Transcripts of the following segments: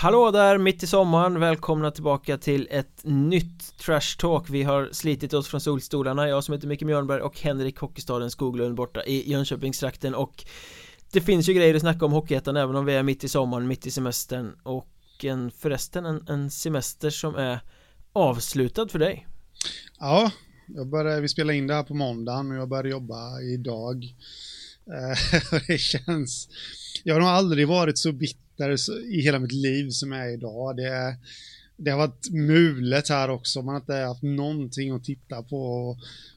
Hallå där mitt i sommaren, välkomna tillbaka till ett nytt Trash Talk. Vi har slitit oss från solstolarna, jag som heter Micke Mjörnberg och Henrik Hockeystaden Skoglund borta i Jönköpingstrakten. Och Det finns ju grejer att snacka om Hockeyettan även om vi är mitt i sommaren, mitt i semestern. Och en, förresten en, en semester som är avslutad för dig. Ja, jag började, vi spelade in det här på måndagen och jag började jobba idag. Eh, det känns Jag har nog aldrig varit så bitter i hela mitt liv som jag är idag. Det, det har varit mulet här också, man har inte haft någonting att titta på.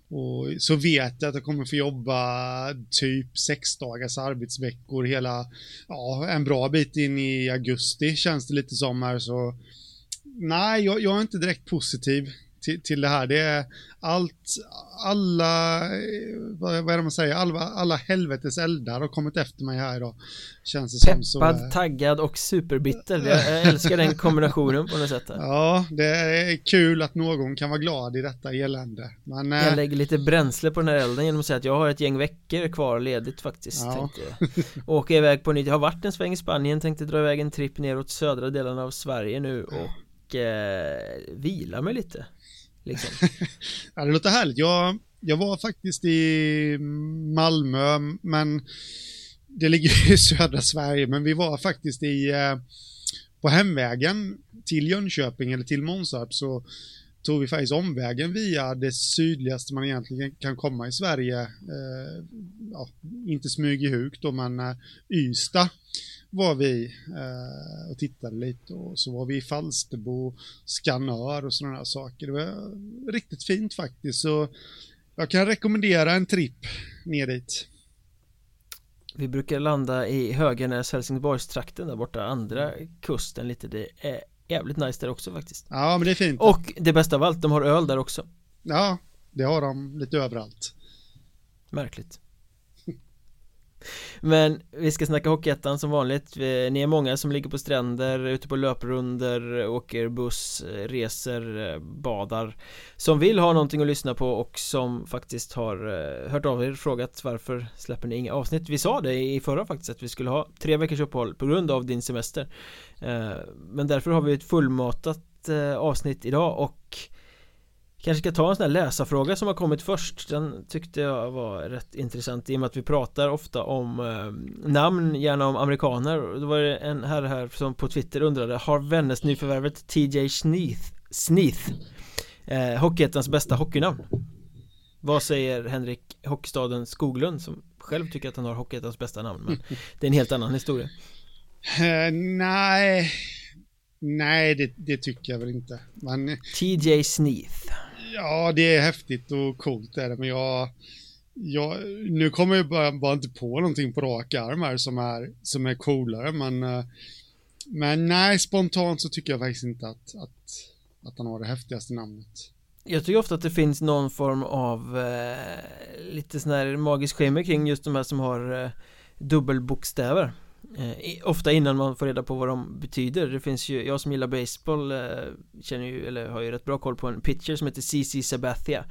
Och, så vet jag att jag kommer få jobba typ sex dagars arbetsveckor hela, ja, en bra bit in i augusti känns det lite som här så. Nej, jag, jag är inte direkt positiv till, till det här. Det är allt, alla, vad, vad är det man säger, alla, alla helvetes eldar har kommit efter mig här idag. Känns det Peppad, som. Peppad, taggad och superbitter. Jag älskar den kombinationen på något sätt. Ja, det är kul att någon kan vara glad i detta elände. Men, jag äh, lägger lite bränsle på den här elden genom att säga att jag har ett gäng veckor kvar ledigt faktiskt. Ja. Åka iväg på nytt. Jag har varit en sväng i Spanien, tänkte dra iväg en tripp neråt södra delen av Sverige nu och eh, vila mig lite liksom. ja, det låter härligt. Jag, jag var faktiskt i Malmö, men det ligger i södra Sverige, men vi var faktiskt i eh, på hemvägen till Jönköping eller till Månsarp så tog vi faktiskt omvägen via det sydligaste man egentligen kan komma i Sverige. Eh, ja, inte Smygehuk då, men eh, Ystad var vi eh, och tittade lite och så var vi i Falsterbo, Skanör och sådana saker. Det var riktigt fint faktiskt så jag kan rekommendera en tripp ner dit. Vi brukar landa i Höganäs, Helsingborgstrakten där borta, andra kusten lite. Det är jävligt nice där också faktiskt. Ja, men det är fint. Och det bästa av allt, de har öl där också. Ja, det har de lite överallt. Märkligt. Men vi ska snacka Hockeyettan som vanligt Ni är många som ligger på stränder, ute på löprunder, åker buss, reser, badar Som vill ha någonting att lyssna på och som faktiskt har eh, hört av er och frågat varför släpper ni inga avsnitt? Vi sa det i förra faktiskt att vi skulle ha tre veckors uppehåll på grund av din semester eh, Men därför har vi ett fullmatat eh, avsnitt idag och Kanske ska ta en sån här läsarfråga som har kommit först. Den tyckte jag var rätt intressant i och med att vi pratar ofta om eh, namn, gärna om amerikaner. Då var det en herre här som på Twitter undrade Har Vännäs nyförvärvet TJ Sneath, Sneath eh, Hockeyettans bästa hockeynamn? Vad säger Henrik Hockeystaden Skoglund som själv tycker att han har Hockeyettans bästa namn men det är en helt annan historia. Uh, Nej. Nej, det, det, tycker jag väl inte. Men, TJ Sneath Ja, det är häftigt och coolt är det, men jag, jag nu kommer jag bara, bara inte på någonting på rak arm här som är, som är coolare, men, eh, men nej, spontant så tycker jag faktiskt inte att, att, att han har det häftigaste namnet. Jag tycker ofta att det finns någon form av eh, lite sån här magisk skimmer kring just de här som har eh, dubbelbokstäver Eh, ofta innan man får reda på vad de betyder. Det finns ju, jag som gillar baseball eh, Känner ju, eller har ju rätt bra koll på en pitcher som heter CC Sabathia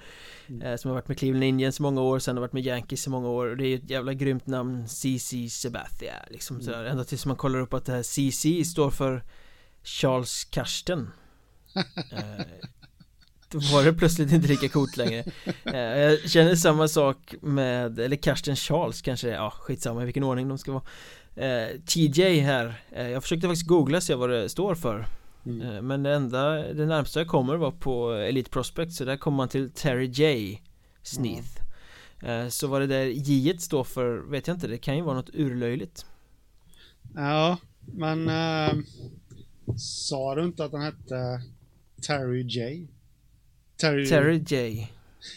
mm. eh, Som har varit med Cleveland Indians i många år, sen har varit med Yankees i många år. Och Det är ju ett jävla grymt namn CC Sabathia liksom mm. sådär, ända tills man kollar upp att det här CC står för Charles Karsten. Eh, Då var det plötsligt inte lika coolt längre. Eh, Jag känner samma sak med, eller Karsten Charles kanske, ja skitsamma i vilken ordning de ska vara eh, TJ här. Eh, Jag försökte faktiskt googla och se vad det står för. Mm. eh, Men det enda, det närmsta jag kommer var på Elite Prospect Så där kommer man till Terry J. Sneath. Mm. Så vad det där J står för vet jag inte. Det kan ju vara något urlöjligt. Ja, men äh, Sa du inte att han hette Terry J? Terry, Terry J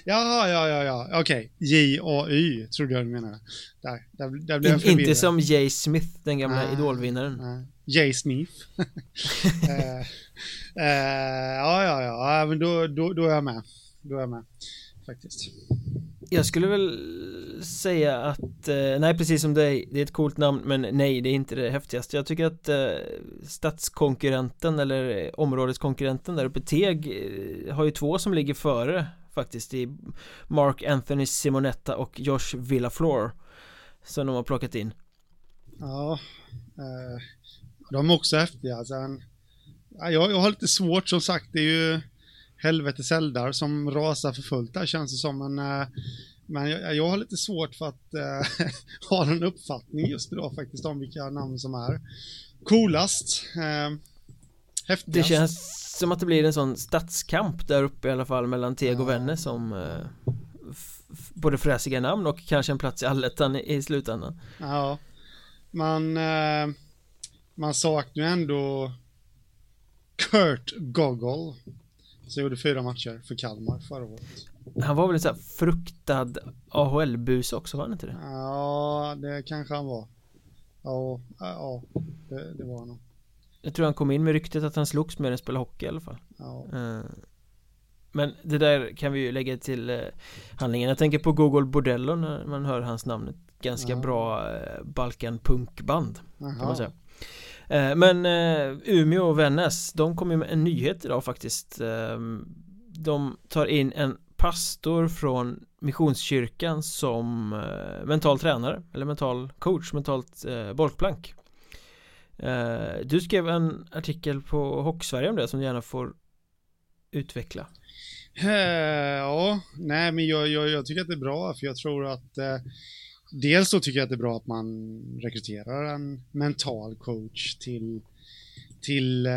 Ja, ja, ja, ja, okej. Okay. J-A-Y trodde jag du menade. Där, där, där blev jag In, Inte som Jay Smith, den gamla ah, idolvinnaren. Ah. Jay Sneef. uh, uh, ja, ja, ja, men då, då, då är jag med. Då är jag med, faktiskt. Jag skulle väl säga att, eh, nej precis som dig, det är ett coolt namn men nej det är inte det häftigaste Jag tycker att eh, stadskonkurrenten eller områdeskonkurrenten där uppe Teg eh, har ju två som ligger före faktiskt i Mark Anthony Simonetta och Josh Villaflor som de har plockat in Ja eh, De är också häftiga. Alltså, Sen, ja, jag, jag har lite svårt som sagt, det är ju helvetes eldar som rasar för fullt där känns det som. Men, eh, men jag, jag har lite svårt för att eh, ha en uppfattning just idag faktiskt om vilka namn som är coolast. Eh, häftigast. Det känns som att det blir en sån stadskamp där uppe i alla fall mellan Teg och ja. Vänner som äh, både fräsiga namn och kanske en plats i allettan i, i slutändan. Ja, man, äh, man saknar ju ändå Kurt Goggle som gjorde fyra matcher för Kalmar förra året. Han var väl en sån här fruktad AHL-bus också, var han inte det? Ja, det kanske han var. Ja, ja det, det var han nog. Jag tror han kom in med ryktet att han slogs med att spela hockey i alla fall. Ja. Eh, men det där kan vi ju lägga till eh, handlingen. Jag tänker på Google Bordello när man hör hans namn. Ett ganska ja. bra eh, Balkan punkband. Kan man säga. Men Umeå och Vännäs, de kom ju med en nyhet idag faktiskt. De tar in en pastor från Missionskyrkan som mental tränare eller mental coach, mentalt bollplank. Eh, du skrev en artikel på Hocksverige om det som du gärna får utveckla. Eh, ja, nej men jag, jag, jag, tycker att det är bra för jag tror att eh, dels så tycker jag att det är bra att man rekryterar en mental coach till till eh,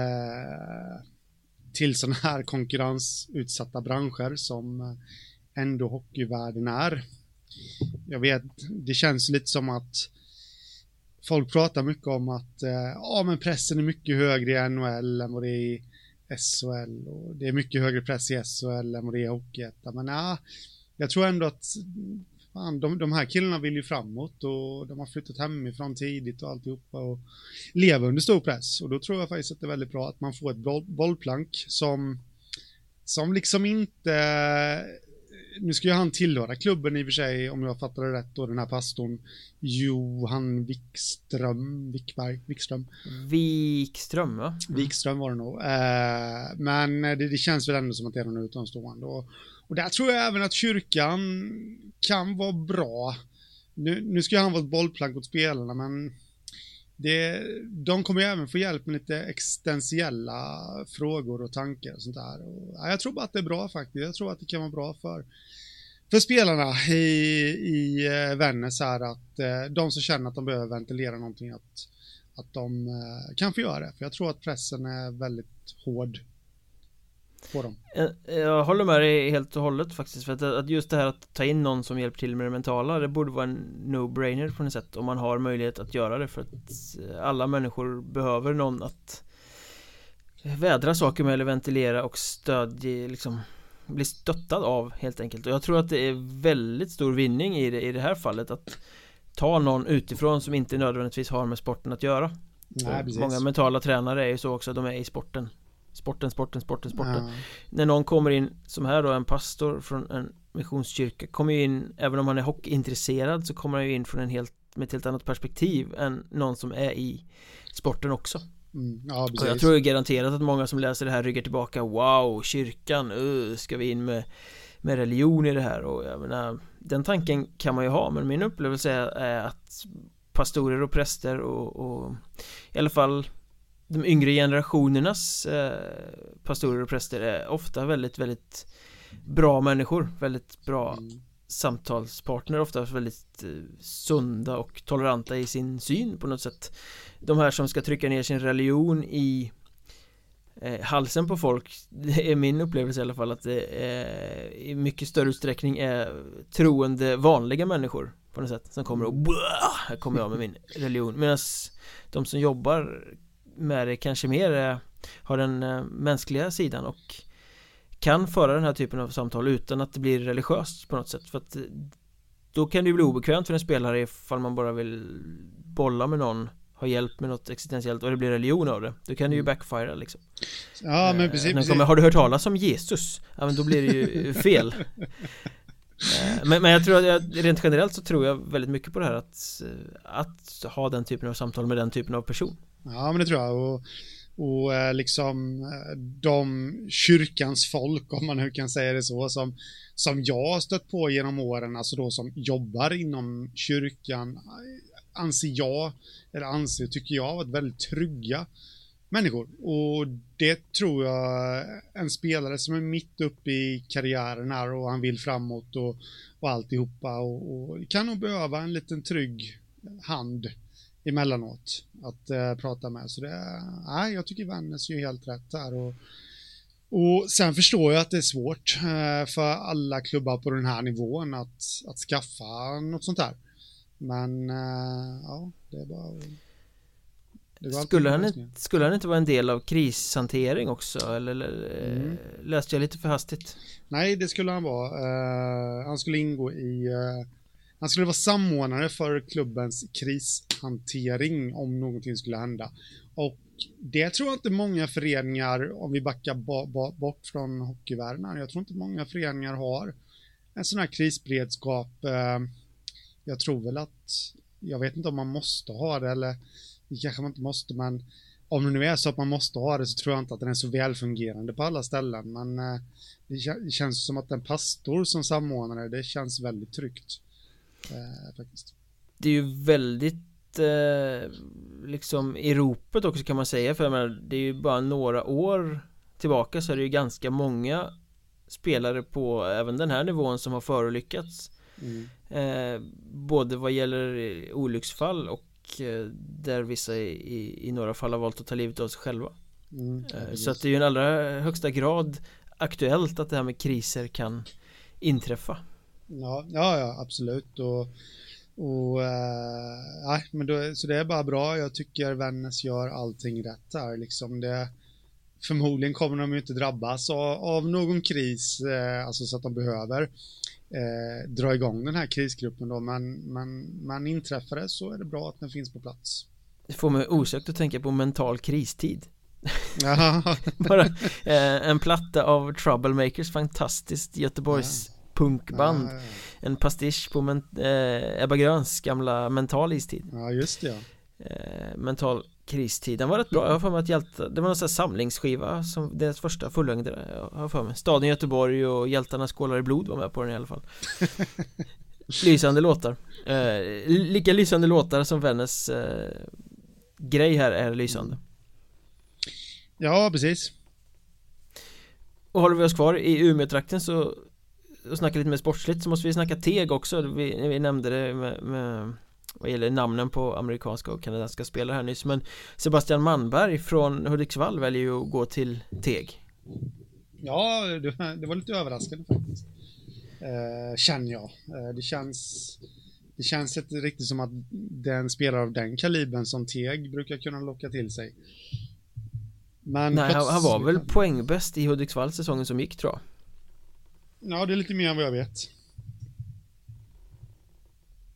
till sådana här konkurrensutsatta branscher som eh, ändå hockeyvärlden är. Jag vet, det känns lite som att folk pratar mycket om att eh, ja, men pressen är mycket högre i NHL än vad det är i SHL och det är mycket högre press i SHL än vad det är i Hockeyettan. Men ja, jag tror ändå att fan, de, de här killarna vill ju framåt och de har flyttat hemifrån tidigt och alltihopa och lever under stor press. Och då tror jag faktiskt att det är väldigt bra att man får ett boll, bollplank som som liksom inte nu ska ju han tillhöra klubben i och för sig, om jag fattar det rätt då, den här pastorn Johan Wikström, Wikberg, Wikström. Wikström, va? Mm. Wikström var det nog. Eh, men det, det, känns väl ändå som att det är någon utomstående. Och, och där tror jag även att kyrkan kan vara bra. Nu, nu ska han vara ett bollplank åt spelarna, men det, de kommer ju även få hjälp med lite existentiella frågor och tankar och sånt där. Och, ja, jag tror bara att det är bra faktiskt. Jag tror att det kan vara bra för, för spelarna i, i eh, Vännäs här att eh, de som känner att de behöver ventilera någonting att, att de eh, kan få göra det. För jag tror att pressen är väldigt hård på dem. Jag håller med dig helt och hållet faktiskt för att, just det här att ta in någon som hjälper till med det mentala det borde vara en no-brainer på något sätt om man har möjlighet att göra det för att alla människor behöver någon att vädra saker med eller ventilera och stödja liksom bli stöttad av helt enkelt. Och jag tror att det är väldigt stor vinning i det, i det här fallet att ta någon utifrån som inte nödvändigtvis har med sporten att göra. Nej, Många mentala tränare är ju så också, de är i sporten Sporten, sporten, sporten, sporten. Ja. När någon kommer in som här då, en pastor från en missionskyrka Kommer ju in, även om han är hockeyintresserad så kommer han ju in från en helt med ett helt annat perspektiv än någon som är i sporten också. Mm, ja, och jag tror garanterat att många som läser det här ryggar tillbaka Wow, kyrkan, uh, ska vi in med med religion i det här? Och jag menar Den tanken kan man ju ha men min upplevelse är att Pastorer och präster och, och I alla fall de yngre generationernas eh, pastorer och präster är ofta väldigt, väldigt bra människor, väldigt bra mm. samtalspartner, ofta väldigt eh, sunda och toleranta i sin syn på något sätt. De här som ska trycka ner sin religion i eh, halsen på folk, det är min upplevelse i alla fall att det är, i mycket större utsträckning är troende vanliga människor på något sätt som kommer och här kommer jag med min religion. Medan de som jobbar med det kanske mer eh, har den eh, mänskliga sidan och kan föra den här typen av samtal utan att det blir religiöst på något sätt för att eh, då kan det ju bli obekvämt för en spelare ifall man bara vill bolla med någon ha hjälp med något existentiellt och det blir religion av det Då kan det ju mm. backfire liksom Ja men precis, precis. Kommer, Har du hört talas om Jesus? Ja men då blir det ju fel Eh, men, men jag tror att jag, rent generellt så tror jag väldigt mycket på det här att eh, Att ha den typen av samtal med den typen av person Ja, men det tror jag. Och, och eh, liksom de kyrkans folk, om man nu kan säga det så, som, som jag har stött på genom åren, alltså då som jobbar inom kyrkan, anser jag, eller anser, tycker jag, varit väldigt trygga människor. Och det tror jag en spelare som är mitt uppe i karriären här och han vill framåt och, och alltihopa och, och kan nog behöva en liten trygg hand emellanåt att eh, prata med. Så det, nej, jag tycker Vännäs gör helt rätt här och och sen förstår jag att det är svårt eh, för alla klubbar på den här nivån att, att skaffa något sånt här. Men eh, ja, det är bara skulle han, inte, skulle han inte vara en del av krishantering också? Eller, eller mm. läste jag lite för hastigt? Nej, det skulle han vara. Uh, han skulle ingå i... Uh, han skulle vara samordnare för klubbens krishantering om någonting skulle hända. Och det tror jag inte många föreningar, om vi backar bort från hockeyvärlden, jag tror inte många föreningar har en sån här krisberedskap. Uh, jag tror väl att, jag vet inte om man måste ha det eller det kanske man inte måste, men om det nu är så att man måste ha det så tror jag inte att den är så välfungerande på alla ställen. Men eh, det känns som att en pastor som samordnare, det känns väldigt tryggt. Eh, faktiskt. Det är ju väldigt eh, liksom i ropet också kan man säga för jag menar, det är ju bara några år tillbaka så är det ju ganska många spelare på även den här nivån som har förolyckats mm. eh, både vad gäller olycksfall och där vissa i, i några fall har valt att ta livet av sig själva. Mm, eh, Så att det är ju en allra högsta grad aktuellt att det här med kriser kan inträffa. Ja, ja, ja absolut. Och, och äh, men då, så det är bara bra. Jag tycker Vännäs gör allting rätt här liksom. Det, förmodligen kommer de ju inte drabbas av, av någon kris, eh, alltså så att de behöver eh, dra igång den här krisgruppen då, men, men, men inträffar det så är det bra att den finns på plats. Det får mig osökt att tänka på mental kristid. Bara eh, en platta av Troublemakers, fantastiskt Göteborgs ja. punkband. Ja, ja, en pastisch på men, eh, Ebba Gröns gamla Mental istid. Ja, just det ja. Eh, mental kristid, den var rätt bra, jag har för mig att hjälta, det var någon sån här samlingsskiva som deras första fullängdare, jag har för mig. Staden Göteborg och Hjältarna skålar i blod var med på den i alla fall. Lysande låtar. Eh, Lika lysande låtar som Vännäs eh, grej här är lysande. Ja, precis. Och håller vi oss kvar i Umeå-trakten så och snackar lite mer sportsligt så måste vi snacka teg också, vi, vi nämnde det med, med vad gäller namnen på amerikanska och kanadensiska spelare här nyss men Sebastian Manberg från Hudiksvall väljer ju att gå till Teg. Ja, det, var lite överraskande faktiskt. Eh, Känner jag. Eh, Det känns Det känns inte riktigt som att den spelare av den kalibern som Teg brukar kunna locka till sig. Men Nej, han, han var väl poängbäst i Hudiksvall säsongen som gick tror jag. Ja, det är lite mer än vad jag vet.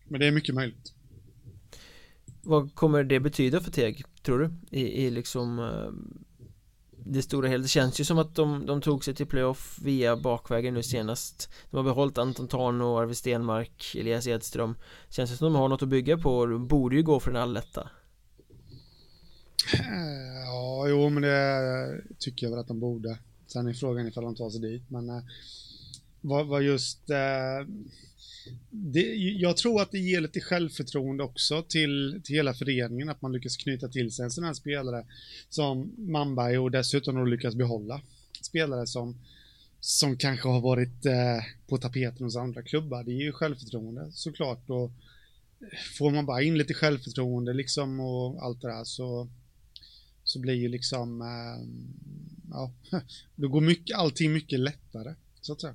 Men det är mycket möjligt vad kommer det betyda för Teg, tror du? I, i liksom eh, det stora hela, det känns ju som att de, de tog sig till playoff via bakvägen nu senast. De har behållit Anton Tarno, Arvid Stenmark, Elias Edström. Känns det som att de har något att bygga på och borde ju gå för den alletta? Eh, ja, jo men det tycker jag väl att de borde. Sen är frågan ifall de tar sig dit men eh, var, vad, just Eh, det, jag tror att det ger lite självförtroende också till, till hela föreningen, att man lyckas knyta till sig en sån här spelare som Mambai och dessutom har lyckats behålla spelare som, som kanske har varit eh, på tapeten hos andra klubbar. Det ger ju självförtroende såklart och får man bara in lite självförtroende liksom och allt det där så, så blir ju liksom, eh, ja, då går mycket, allting mycket lättare så att säga.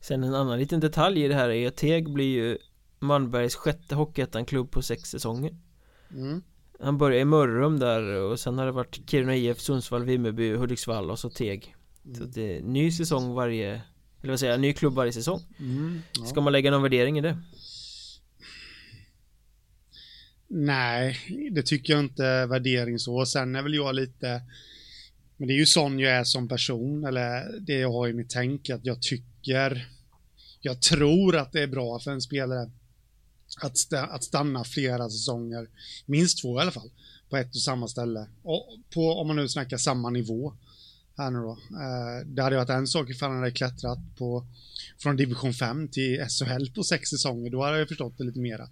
Sen en annan liten detalj i det här är att Teg blir ju Malmbergs sjätte Hockeyettan-klubb på sex säsonger mm. Han började i Mörrum där och sen har det varit Kiruna IF, Sundsvall, Vimmerby, Hudiksvall och så Teg mm. Så det är ny säsong varje Eller vad säger jag, ny klubb varje säsong mm, ja. Ska man lägga någon värdering i det? Nej, det tycker jag inte värdering så. Sen är väl jag lite Men det är ju sån jag är som person, eller det jag har i mitt tänk, att jag tycker tycker, jag tror att det är bra för en spelare att, st att stanna flera säsonger, minst två i alla fall, på ett och samma ställe. Och på, om man nu snackar samma nivå här nu då. Eh, det hade varit en sak ifall han hade klättrat på, från division 5 till SHL på sex säsonger, då hade jag förstått det lite mera.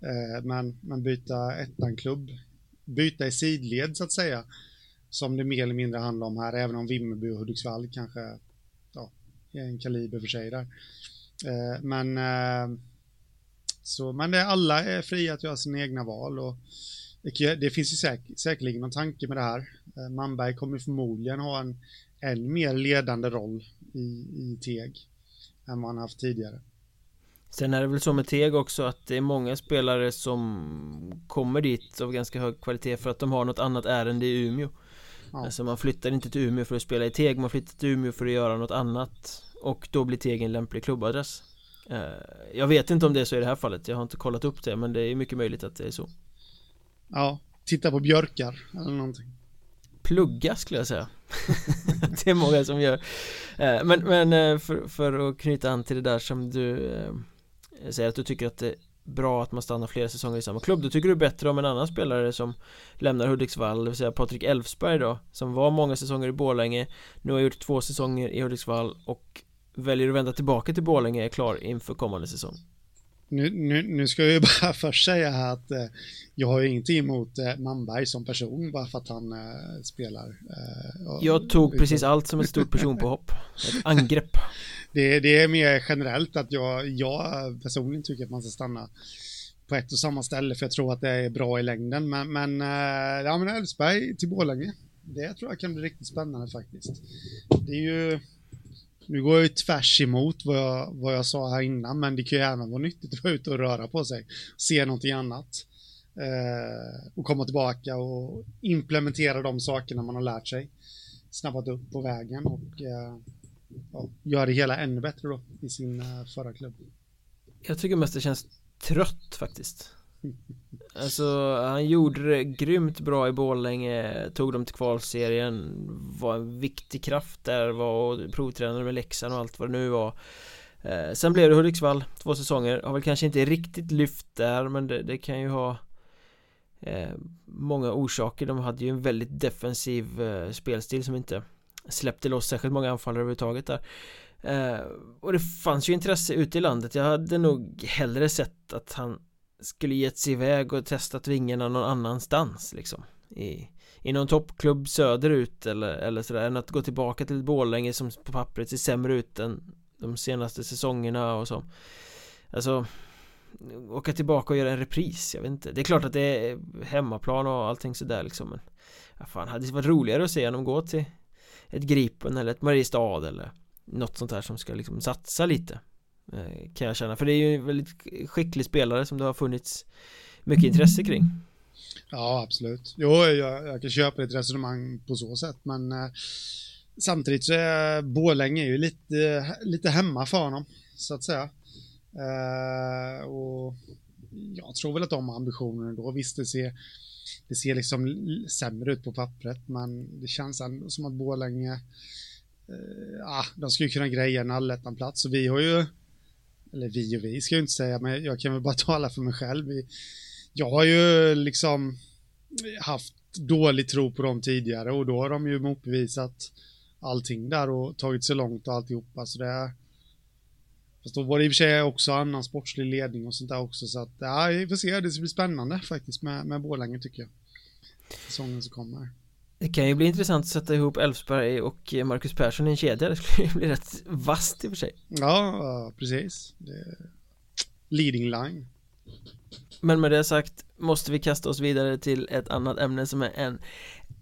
Eh, men, men byta ettan-klubb, byta i sidled så att säga, som det mer eller mindre handlar om här, även om Vimmerby och Hudiksvall kanske en kaliber för sig där. Eh, men, eh, så, men det, alla är fria att göra sina egna val och det, det finns ju säk, säkerligen någon tanke med det här. Eh, Manberg kommer förmodligen ha en än mer ledande roll i, i Teg än vad han haft tidigare. Sen är det väl så med Teg också att det är många spelare som kommer dit av ganska hög kvalitet för att de har något annat ärende i Umeå ja. Alltså man flyttar inte till Umeå för att spela i Teg, man flyttar till Umeå för att göra något annat. Och då blir Teg en lämplig klubbadress. Eh, Jag vet inte om det är så i det här fallet, jag har inte kollat upp det men det är mycket möjligt att det är så. Ja, titta på björkar eller någonting. Plugga skulle jag säga. Det är många som gör. Eh, Men, men eh, för, för att knyta an till det där som du säger att du tycker att det bra att man stannar flera säsonger i samma klubb. Då tycker du bättre om en annan spelare som lämnar Hudiksvall, det vill säga Patrik Elfsberg då Som var många säsonger i Borlänge Nu har gjort två säsonger i Hudiksvall och väljer att vända tillbaka till Borlänge är klar inför kommande säsong nu, nu, nu ska jag ju bara först säga här att eh, jag har ju ingenting emot eh, Manberg som person bara för att han eh, spelar. Eh, jag tog precis allt som ett stort personpåhopp. Ett angrepp. Det, det är mer generellt att jag, jag personligen tycker att man ska stanna på ett och samma ställe för jag tror att det är bra i längden. Men, men, eh, ja, men Elfsberg till Borlänge, det tror jag kan bli riktigt spännande faktiskt. Det är ju nu går jag ju tvärs emot vad jag, vad jag sa här innan, men det kan ju även vara nyttigt att vara ute och röra på sig, se någonting annat eh, och komma tillbaka och implementera de sakerna man har lärt sig, snabbat upp på vägen och eh, ja, göra det hela ännu bättre då i sin eh, förra klubb. Jag tycker mest det känns trött faktiskt. Alltså han gjorde det grymt bra i Borlänge Tog dem till kvalserien Var en viktig kraft där Var provtränare med Leksand och allt vad det nu var. Eh, Sen blev det Hudiksvall Två säsonger. Har väl kanske inte riktigt lyft där Men det, det kan ju ha eh, Många orsaker. De hade ju en väldigt defensiv eh, spelstil som inte Släppte loss särskilt många anfallare överhuvudtaget där. Eh, Och det fanns ju intresse ute i landet. Jag hade nog hellre sett att han skulle gett sig iväg och testat vingarna någon annanstans liksom. I, i någon toppklubb söderut eller, eller sådär än att gå tillbaka till Borlänge som på pappret ser sämre ut än de senaste säsongerna och så. Alltså Åka tillbaka och göra en repris, jag vet inte. Det är klart att det är hemmaplan och allting sådär liksom men ja, fan, hade det varit roligare att se honom gå till ett Gripen eller ett Mariestad eller något sånt här som ska liksom satsa lite. Eh, kan jag känna, för det är ju en väldigt skicklig spelare som det har funnits mycket intresse kring Ja, absolut. Jo, jag, jag kan köpa ett resonemang på så sätt, men eh, samtidigt så är Borlänge ju lite, lite hemma för honom, så att säga. Eh, och jag tror väl att de har ambitioner då. Visst, det ser, det ser liksom sämre ut på pappret, men det känns ändå som att Borlänge, eh, ah, de skulle kunna greja en allettan-plats. Och vi har ju eller vi och vi ska jag inte säga, men jag kan väl bara tala för mig själv. Jag har ju liksom haft dålig tro på dem tidigare och då har de ju motbevisat allting där och tagit sig långt och alltihopa så det är Fast då var det i och för sig också annan sportslig ledning och sånt där också så att ja, vi får se, det ska bli spännande faktiskt med, med Borlänge tycker jag. Säsongen som kommer det kan ju bli intressant att sätta ihop Elfsberg och Marcus Persson i en kedja. Det skulle ju bli rätt vasst i och för sig. Ja, precis. Leading line. Men med det sagt måste vi kasta oss vidare till ett annat ämne som är en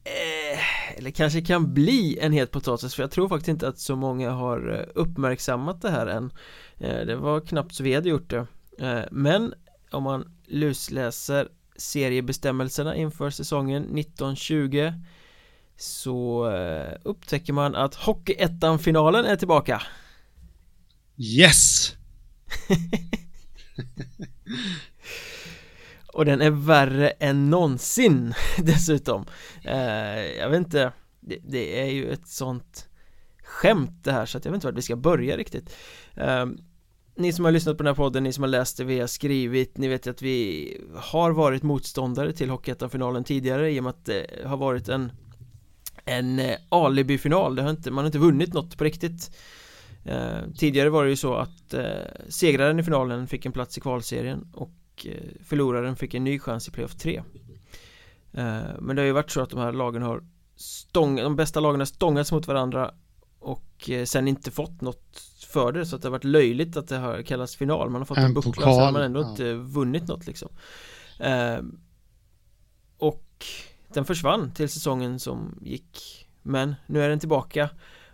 eh, Eller kanske kan bli en het potatis för jag tror faktiskt inte att så många har eh, uppmärksammat det här än. Eh, Det var knappt så vi hade gjort det. Eh, Men om man lusläser seriebestämmelserna inför säsongen 1920 så eh, upptäcker man att Hockeyettan-finalen är tillbaka. Yes! Och den är värre än någonsin dessutom. Eh, Jag vet inte det, det, är ju ett sånt skämt det här så att jag vet inte vart vi ska börja riktigt. Eh, Ni som har lyssnat på den här podden, ni som har läst det vi har skrivit Ni vet att vi har varit motståndare till Hockeyettan-finalen tidigare i och med att det har varit en en eh, alibi-final, det har inte, man har inte vunnit något på riktigt. Eh, Tidigare var det ju så att eh, segraren i finalen fick en plats i kvalserien och förloraren fick en ny chans i playoff 3 Men det har ju varit så att de här lagen har stångat, de bästa lagen har stångats mot varandra och sen inte fått något för det. Så att det har varit löjligt att det har kallats final. Man har fått en, en buckla så har man ändå ja. inte vunnit något liksom. Och den försvann till säsongen som gick. Men nu är den tillbaka.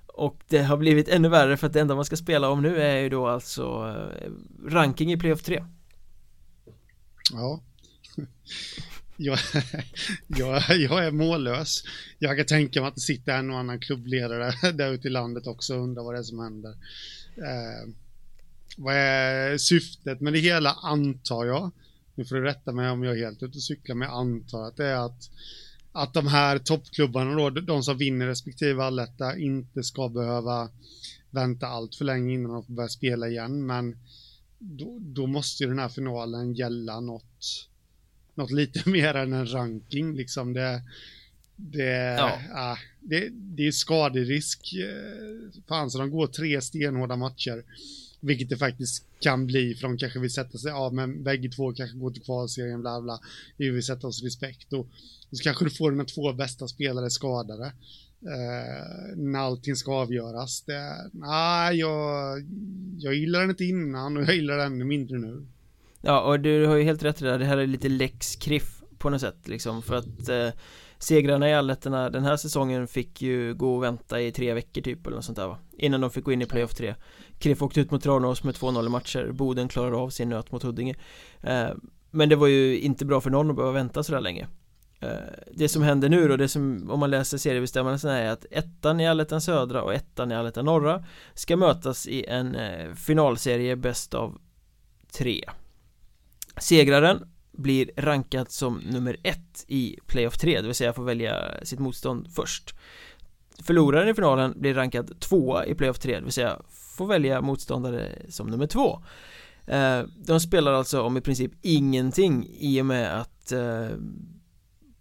Och det har blivit ännu värre för att det enda man ska spela om nu är ju då alltså eh, ranking i playoff 3 Ja. Jag, jag, jag är mållös. Jag kan tänka mig att det sitter en och annan klubbledare där ute i landet också och undrar vad det är som händer. Eh, Vad är syftet med det hela antar jag? Nu får du rätta mig om jag är helt ute och cyklar men jag antar att det är att att de här toppklubbarna då, de som vinner respektive alletta, inte ska behöva vänta allt för länge innan de får börja spela igen, men då, då måste ju den här finalen gälla något, något lite mer än en ranking, liksom. Det, det, ja. äh, det, det är skaderisk, eh, fan så de går tre stenhårda matcher, vilket det faktiskt kan bli för de kanske vill sätta sig, ja men bägge två kanske går till kvalserien, bla bla, vi vill sätta oss respekt och så kanske du får dina två bästa spelare skadade. Eh, när allting ska avgöras. Det, nej, jag, jag gillar den inte innan och jag gillar den ännu mindre nu. Ja, och du har ju helt rätt i det, det här är lite lex kriff på något sätt liksom för att eh, segrarna i allettorna den här säsongen fick ju gå och vänta i tre veckor typ eller något sånt där va? Innan de fick gå in i playoff 3 Kref åkte ut mot Tranås med 2-0 matcher. Boden klarade av sin nöt mot Huddinge. Eh, Men det var ju inte bra för någon att behöva vänta sådär länge. Eh, det som händer nu då, det som om man läser seriebestämmelserna är att ettan i Allettan Södra och ettan i Allettan Norra ska mötas i en eh, finalserie bäst av tre. Segraren blir rankad som nummer ett i Playoff 3, det vill säga får välja sitt motstånd först. Förloraren i finalen blir rankad tvåa i Playoff 3, det vill säga får välja motståndare som nummer två. Eh, De spelar alltså om i princip ingenting i och med att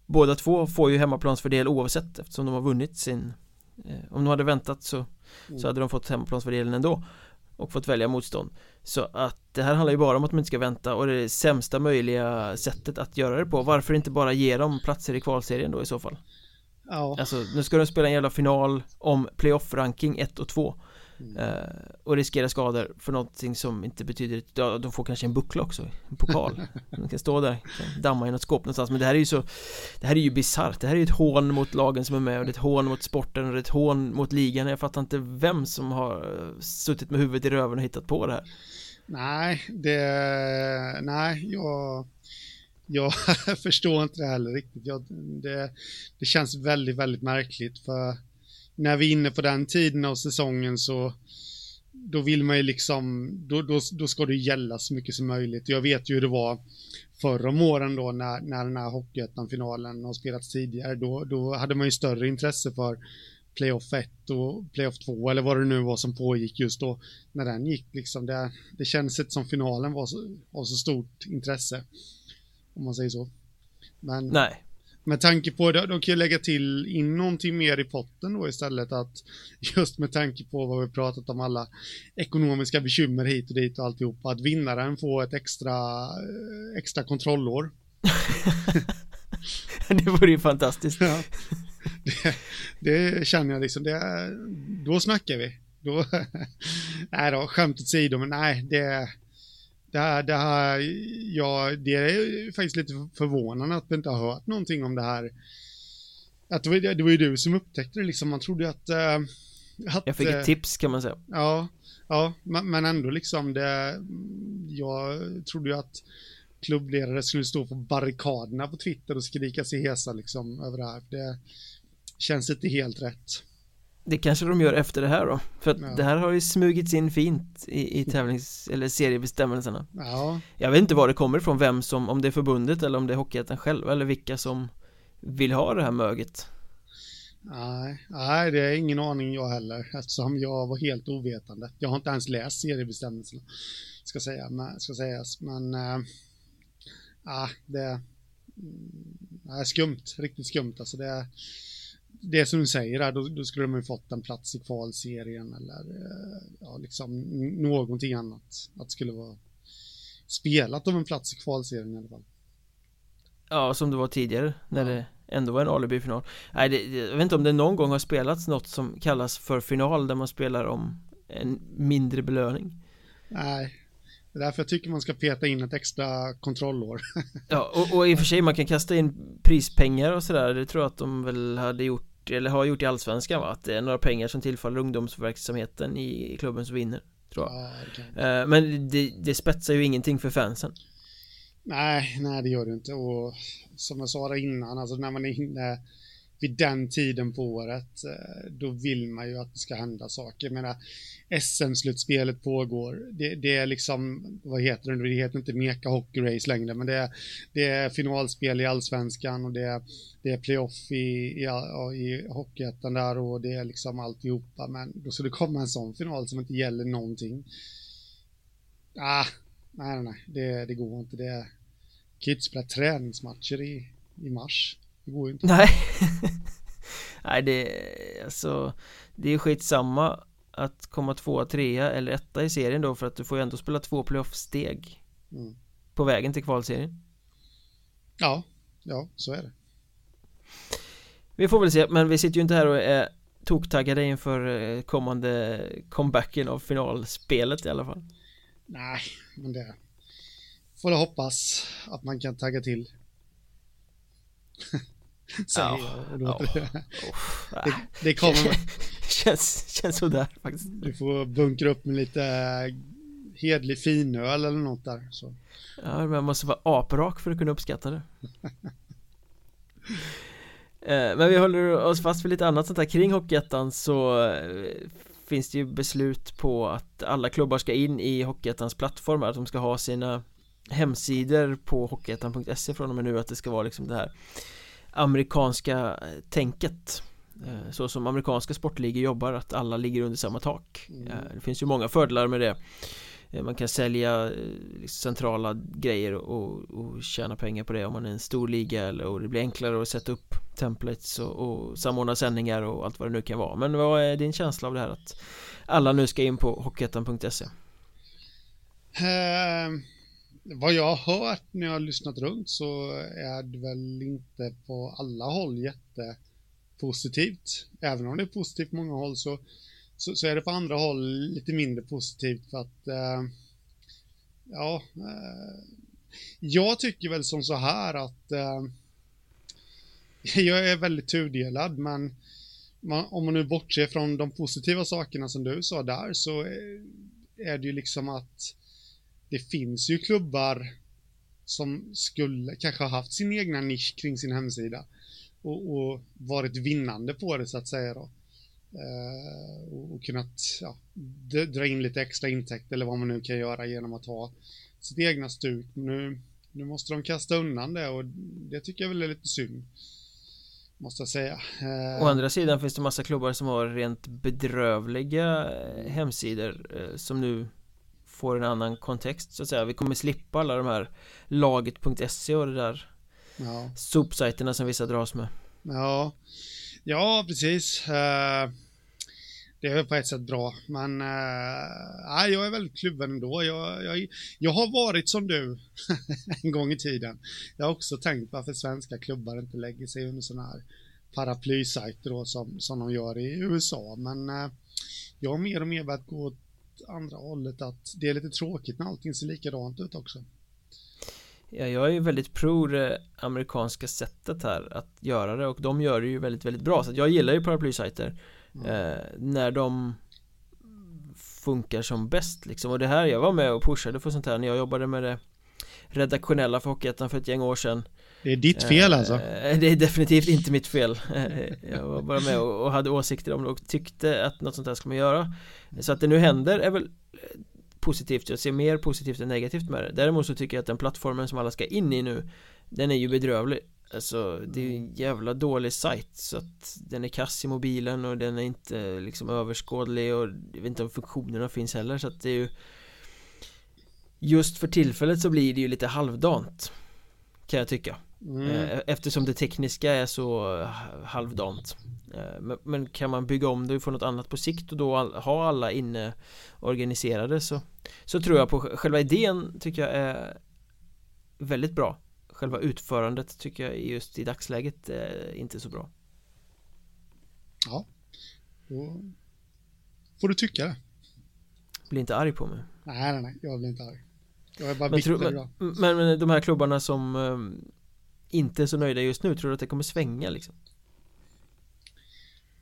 Båda två får ju hemmaplansfördel oavsett. Eftersom de har vunnit sin eh, Om de hade väntat så, mm. så hade de fått hemmaplansfördelen ändå Och fått välja motstånd. Så att det här handlar ju bara om att man inte ska vänta och det är det sämsta möjliga sättet att göra det på. Varför inte bara ge dem platser i kvalserien då i så fall? Ja. Alltså nu ska de spela en jävla final om playoff-ranking 1 och 2 Mm. Uh, och riskera skador för någonting som inte betyder ja, de får kanske en buckla också, en pokal. De kan stå där, kan damma i något skåp någonstans. Men det här är ju så Det här är ju bisarrt, det här är ju ett hån mot lagen som är med och det är ett hån mot sporten och det är ett hån mot ligan. Jag fattar inte vem som har suttit med huvudet i röven och hittat på det här. Nej, det, nej, jag jag förstår inte det heller riktigt. Jag, det, det känns väldigt, väldigt märkligt för när vi är inne på den tiden av säsongen så då vill man ju liksom, då, då, då ska det gälla så mycket som möjligt. Jag vet ju hur det var förra om åren då när, när den här Hockeyettan-finalen har spelats tidigare. Då, då hade man ju större intresse för playoff 1 och playoff 2 eller vad det nu var som pågick just då när den gick liksom. Det, det känns inte som finalen var så, var så stort intresse. Om man säger så. Men, Nej med tanke på det, de kan ju lägga till in någonting mer i potten då istället att just med tanke på vad vi pratat om alla ekonomiska bekymmer hit och dit och alltihopa att vinnaren får ett extra eh, extra kontrollår. det vore ju fantastiskt. Ja, det, det, känner jag liksom, det, då snackar vi. Då, nej då, skämt åsido, men nej, det det här, det här, ja, det är faktiskt lite förvånande att vi inte har hört någonting om det här. Att det, var, det var ju du som upptäckte det liksom, man trodde att... Äh, att jag fick ett äh, tips kan man säga. Ja, ja, men ändå liksom det, jag trodde ju att klubbledare skulle stå på barrikaderna på Twitter och skrika sig hesa liksom över det här. Det känns inte helt rätt. Det kanske de gör efter det här då. För att ja. det här har ju smugits in fint i, i tävlings eller seriebestämmelserna. Ja. Jag vet inte var det kommer ifrån, vem som, om det är förbundet eller om det är Hockeyettan själv eller vilka som vill ha det här möget. Nej, nej det är ingen aning jag heller eftersom jag var helt ovetande. Jag har inte ens läst seriebestämmelserna Ska, säga, men, ska sägas. Men äh, det är skumt, riktigt skumt. Alltså det är det som du säger där, då, då, skulle de ju fått en plats i kvalserien eller eh, ja, liksom någonting annat. Att det skulle vara spelat om en plats i kvalserien i alla fall. Ja, som det var tidigare när det ändå var en alibi-final Nej, det, jag vet inte om det någon gång har spelats något som kallas för final där man spelar om en mindre belöning Nej, det är därför jag tycker man ska peta in ett extra kontrollår. Ja, och, och i och för sig man kan kasta in prispengar och sådär. Det tror jag att de väl hade gjort Eller har gjort i Allsvenskan va? Att det är några pengar som tillfaller ungdomsverksamheten i klubben som vinner Tror jag. Ja, det Men det, det spetsar ju ingenting för fansen. Nej, nej det gör det inte. Och som jag sa innan, alltså när man är inne vid den tiden på året, eh, då vill man ju att det ska hända saker. Jag menar, SM-slutspelet pågår. Det, det, är liksom, vad heter det, det heter inte Meka Hockey Race längre, men det är, det är finalspel i allsvenskan och det är, det är playoff i, i, i Hockeyettan där och det är liksom alltihopa. Men då ska det komma en sån final som inte gäller någonting. Ah, nej, nej, det, det går inte. Det kan ju inte spela träningsmatcher i, i mars. Det går ju inte. Nej. Nej, det är alltså Det är skitsamma att komma tvåa, trea eller etta i serien då för att du får ju ändå spela två playoff-steg mm. på vägen till kvalserien. Ja, ja, så är det. Vi får väl se, men vi sitter ju inte här och är toktaggade inför eh, kommande comebacken av finalspelet i alla fall. Nej, men det får jag hoppas att man kan tagga till. Säger ja, jag. Ja. det, det kommer. känns, känns sådär faktiskt. Du får bunkra upp med lite eh, hedlig finöl eller något där. Så. Ja, men man måste vara aprak för att kunna uppskatta det. Eh, men vi håller oss fast vid lite annat sånt här kring Hockeyettan så eh, finns det ju beslut på att alla klubbar ska in i Hockeyettans plattformar, att de ska ha sina hemsidor på hockeyettan.se från och med nu att det ska vara liksom det här amerikanska tänket eh, så som amerikanska sportligor jobbar att alla ligger under samma tak mm. Eh, det finns ju många fördelar med det eh, man kan sälja liksom centrala grejer och, och tjäna pengar på det om man är en stor liga eller, och det blir enklare att sätta upp templates och, och samordna sändningar och allt vad det nu kan vara men vad är din känsla av det här att alla nu ska in på hockeyettan.se? Vad jag har hört när jag har lyssnat runt så är det väl inte på alla håll jättepositivt. Även om det är positivt på många håll så, så, så är det på andra håll lite mindre positivt för att eh, ja, eh, jag tycker väl som så här att eh, jag är väldigt tudelad men man, om man nu bortser från de positiva sakerna som du sa där så är det ju liksom att det finns ju klubbar som skulle kanske ha haft sin egna nisch kring sin hemsida och, och varit vinnande på det så att säga då. Eh, och, kunnat ja, dra in lite extra intäkt eller vad man nu kan göra genom att ha sitt egna stuk. Nu, nu måste de kasta undan det och det tycker jag väl är lite synd. Måste jag säga. Eh, Å andra sidan finns det massa klubbar som har rent bedrövliga eh, hemsidor eh, som nu får en annan kontext så att säga. Vi kommer slippa alla de här laget.se och det där ja. sopsajterna som vissa dras med. Ja. Ja precis. Uh, Det är på ett sätt bra men uh, jag är väldigt kluven ändå. Jag, jag, jag har varit som du en gång i tiden. Jag har också tänkt varför svenska klubbar inte lägger sig under sådana här paraplysajter då som, som de gör i USA men uh, jag har mer och mer börjat gå andra hållet att det är lite tråkigt när allting ser likadant ut också. Ja, jag är ju väldigt pro det amerikanska sättet här att göra det och de gör det ju väldigt, väldigt bra så jag gillar ju paraplysajter mm. eh, när de funkar som bäst liksom och det här, jag var med och pushade för sånt här när jag jobbade med det redaktionella för Hockeyettan för ett gäng år sedan Det är ditt fel eh, alltså? Det är definitivt inte mitt fel. Eh, Jag var bara med och hade åsikter om det och tyckte att något sånt här ska man göra. Så att det nu händer är väl positivt, jag ser mer positivt än negativt med det. Däremot så tycker jag att den plattformen som alla ska in i nu Den är ju bedrövlig. Alltså det är en jävla dålig sajt så att den är kass i mobilen och den är inte liksom överskådlig och jag vet inte om funktionerna finns heller. Så att det är ju Just för tillfället så blir det ju lite halvdant Kan jag tycka mm. Eftersom det tekniska är så halvdant. Men kan man bygga om det och få något annat på sikt och då ha alla inne organiserade så Så tror jag på själva idén tycker jag är Väldigt bra. Själva utförandet tycker jag just i dagsläget är inte så bra. Ja. Då får du tycka det. Bli inte arg på mig. Nej nej nej, jag blir inte arg. Jag är bara men, bitter men, men, men de här klubbarna som inte är så nöjda just nu, tror du att det kommer svänga liksom?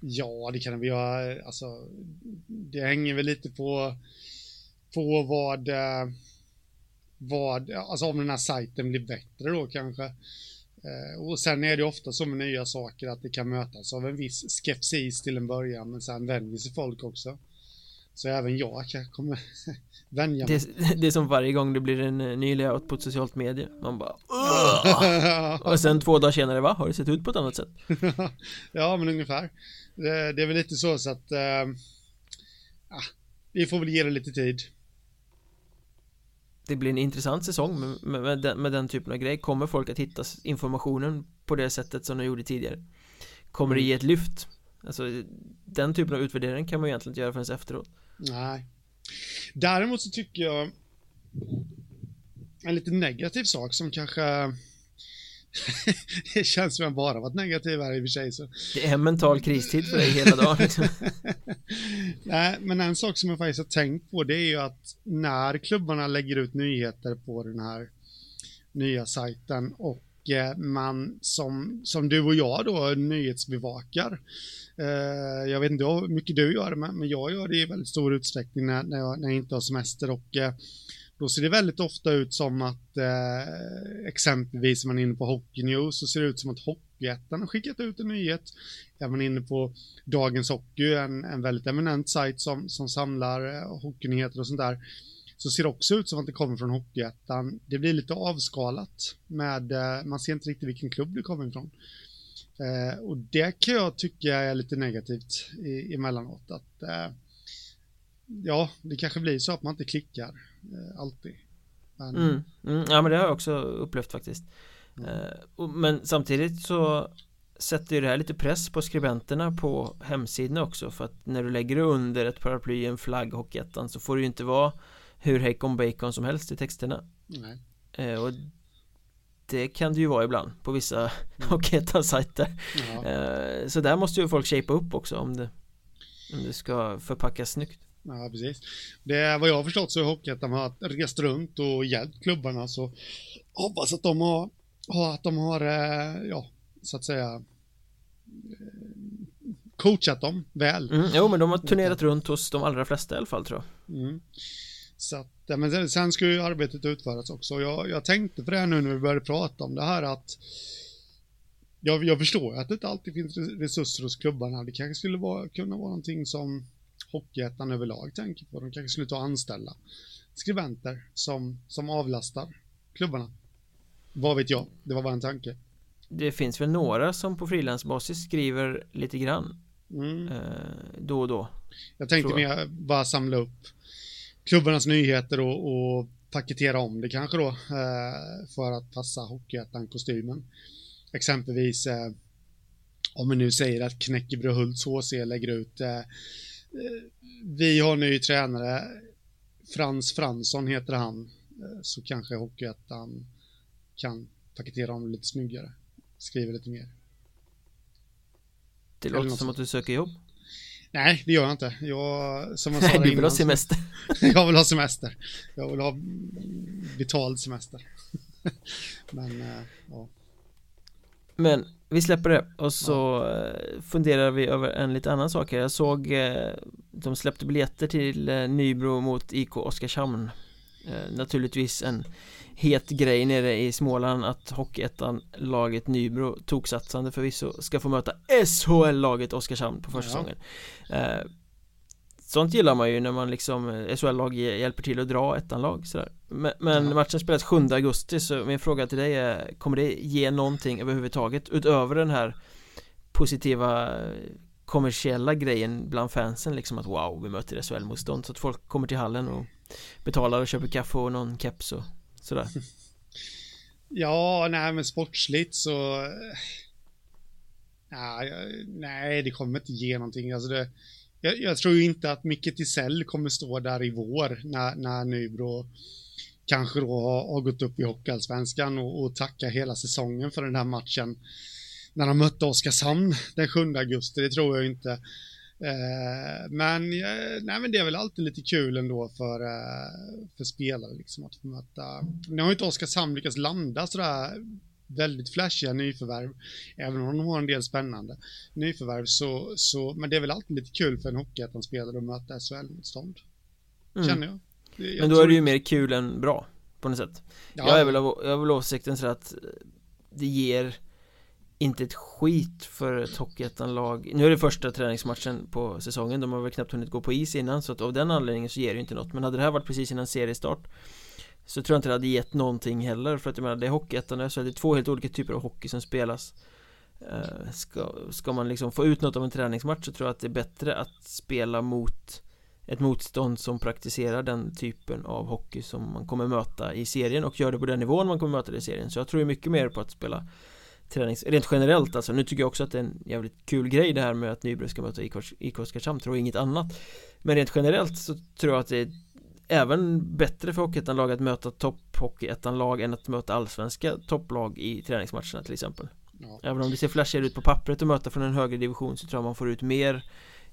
Ja, det kan vi göra. Alltså, det hänger väl lite på, på vad, eh, vad, alltså om den här sajten blir bättre då kanske. Eh, och sen är det ofta så med nya saker att det kan mötas av en viss skepsis till en början, men sen vänjer sig folk också. Så även jag kanske kommer vänja mig. Det, det, är som varje gång det blir en eh, ny layout på ett socialt medie. Man bara Och sen två dagar senare, va? Har det sett ut på ett annat sätt? ja, men ungefär. Det, det är väl lite så, så att... Äh, vi får väl ge det lite tid. Det blir en intressant säsong med, med, med, den, med den typen av grej. Kommer folk att hitta informationen på det sättet som de gjorde tidigare? Kommer mm. det ge ett lyft? Alltså, den typen av utvärdering kan man egentligen inte göra förrän efteråt. Nej. Däremot så tycker jag en lite negativ sak som kanske det känns som jag bara varit negativ här i och för sig så. Det är mental kristid för dig hela dagen liksom. Nej, men en sak som jag faktiskt har tänkt på det är ju att när klubbarna lägger ut nyheter på den här nya sajten och Eh, man som, som du och jag då nyhetsbevakar Eh, jag vet inte hur mycket du gör det, men jag gör det i väldigt stor utsträckning när, när, jag, när jag inte har semester och eh, då ser det väldigt ofta ut som att eh, exempelvis om man är inne på Hockey News så ser det ut som att Hockeyettan har skickat ut en nyhet. Är man inne på Dagens Hockey, en, en väldigt eminent sajt som, som samlar eh, hockeynyheter och sånt där, så ser det också ut som att det kommer från Hockeyettan. Det blir lite avskalat med, eh, man ser inte riktigt vilken klubb det kommer ifrån. Eh, och det kan jag tycka är lite negativt i, emellanåt. Att, eh, ja, det kanske blir så att man inte klickar eh, alltid. Men... Mm, mm, ja, men det har jag också upplevt faktiskt. Mm. Eh, men samtidigt så sätter ju det här lite press på skribenterna på hemsidorna också för att när du lägger under ett paraply, i en flagg, Hockeyettan så får det ju inte vara hur hejkon bacon som helst i texterna. Eh, och det kan det ju vara ibland på vissa mm. Hockeyettan-sajter. Eh, så där måste ju folk shapea upp också om det Om det ska förpackas snyggt Ja, precis. Det är vad jag har förstått så är Hockeyettan har rest runt och hjälpt klubbarna så hoppas att de har, att de har, eh, ja, så att säga eh, coachat dem väl. Mm, jo, men de har turnerat runt hos de allra flesta i alla fall tror jag. Mm. Så att, ja, men sen ska ju arbetet utföras också. Jag, jag tänkte på det här nu när vi började prata om det här att jag, jag förstår att det inte alltid finns resurser hos klubbarna. Det kanske skulle vara, kunna vara någonting som Hockeyettan överlag tänker på. De kanske skulle ta och anställa skribenter som, som avlastar klubbarna. Vad vet jag? Det var bara en tanke. Det finns väl några som på frilansbasis skriver lite grann mm. eh, då och då. Jag tänkte mer bara samla upp klubbarnas nyheter och, och paketera om det kanske då eh, för att passa Hockeyettan-kostymen. Exempelvis eh, om vi nu säger att Knäckebröhults HC lägger ut eh, vi har ny tränare Frans Fransson heter han så kanske Hockeyettan kan paketera om lite snyggare skriva lite mer. Det låter som att du söker jobb. Nej, det gör jag inte. Jag, som jag sa du vill ha semester? jag vill ha semester. Jag vill ha betald semester. Men, äh, ja. Men vi släpper det och så ja. Eh, funderar vi över en lite annan sak här. Jag såg eh, de släppte biljetter till Nybro mot IK Oskarshamn. Naturligtvis en het grej nere i Småland att Hockeyettan-laget Nybro toksatsande förvisso ska få möta SHL-laget Oskarshamn på försäsongen ja. eh, Sånt gillar man ju när man liksom eh, SHL-lag hjälper till att dra ettan-lag sådär Men, men ja. matchen spelas 7 augusti så min fråga till dig är Kommer det ge någonting överhuvudtaget utöver den här positiva kommersiella grejen bland fansen liksom att wow vi möter SHL-motstånd så att folk kommer till hallen och betalar och köper kaffe och någon keps och Sådär Ja, nej men sportsligt så... Eh, nej, nej, det kommer inte ge någonting. Alltså det, jag, jag tror ju inte att Micke Tisell kommer stå där i vår när, när Nybro kanske då har, har gått upp i Hockeyallsvenskan och, och tacka hela säsongen för den här matchen när de mötte Oskarshamn den 7 augusti, det tror jag inte. Eh, men, eh, nej, men det är väl alltid lite kul ändå för, eh, för spelare liksom att få möta. Nu har ju inte Oskarshamn lyckats landa sådär väldigt flashiga nyförvärv, även om de har en del spännande nyförvärv så, så men det är väl alltid lite kul för en hockeyettan-spelare att möta SHL-motstånd. Mm. Känner jag. jag men då är det ju mer kul än bra, på något sätt. Ja. Jag är väl av, jag är väl åsikten så att det ger inte ett skit för ett Hockeyettan-lag. Nu är det första träningsmatchen på säsongen. De har väl knappt hunnit gå på is innan Så att av den anledningen så ger det ju inte något. Men hade det här varit precis innan seriestart Så tror jag inte det hade gett någonting heller. För att jag menar det är Hockeyettan Så det är två helt olika typer av hockey som spelas. Eh, ska, ska man liksom få ut något av en träningsmatch så tror jag att det är bättre att spela mot ett motstånd som praktiserar den typen av hockey som man kommer möta i serien och gör det på den nivån man kommer möta det i serien. Så jag tror mycket mer på att spela tränings... Rent generellt alltså, nu tycker jag också att det är en jävligt kul grej det här med att Nybro ska möta IK Oskarshamn, tror inget annat Men rent generellt så tror jag att det är även bättre för Hockeyettan-lag att möta topphockeyettan-lag än att möta allsvenska topplag i träningsmatcherna till exempel ja. Även om det ser flashigare ut på pappret att möta från en högre division så tror jag man får ut mer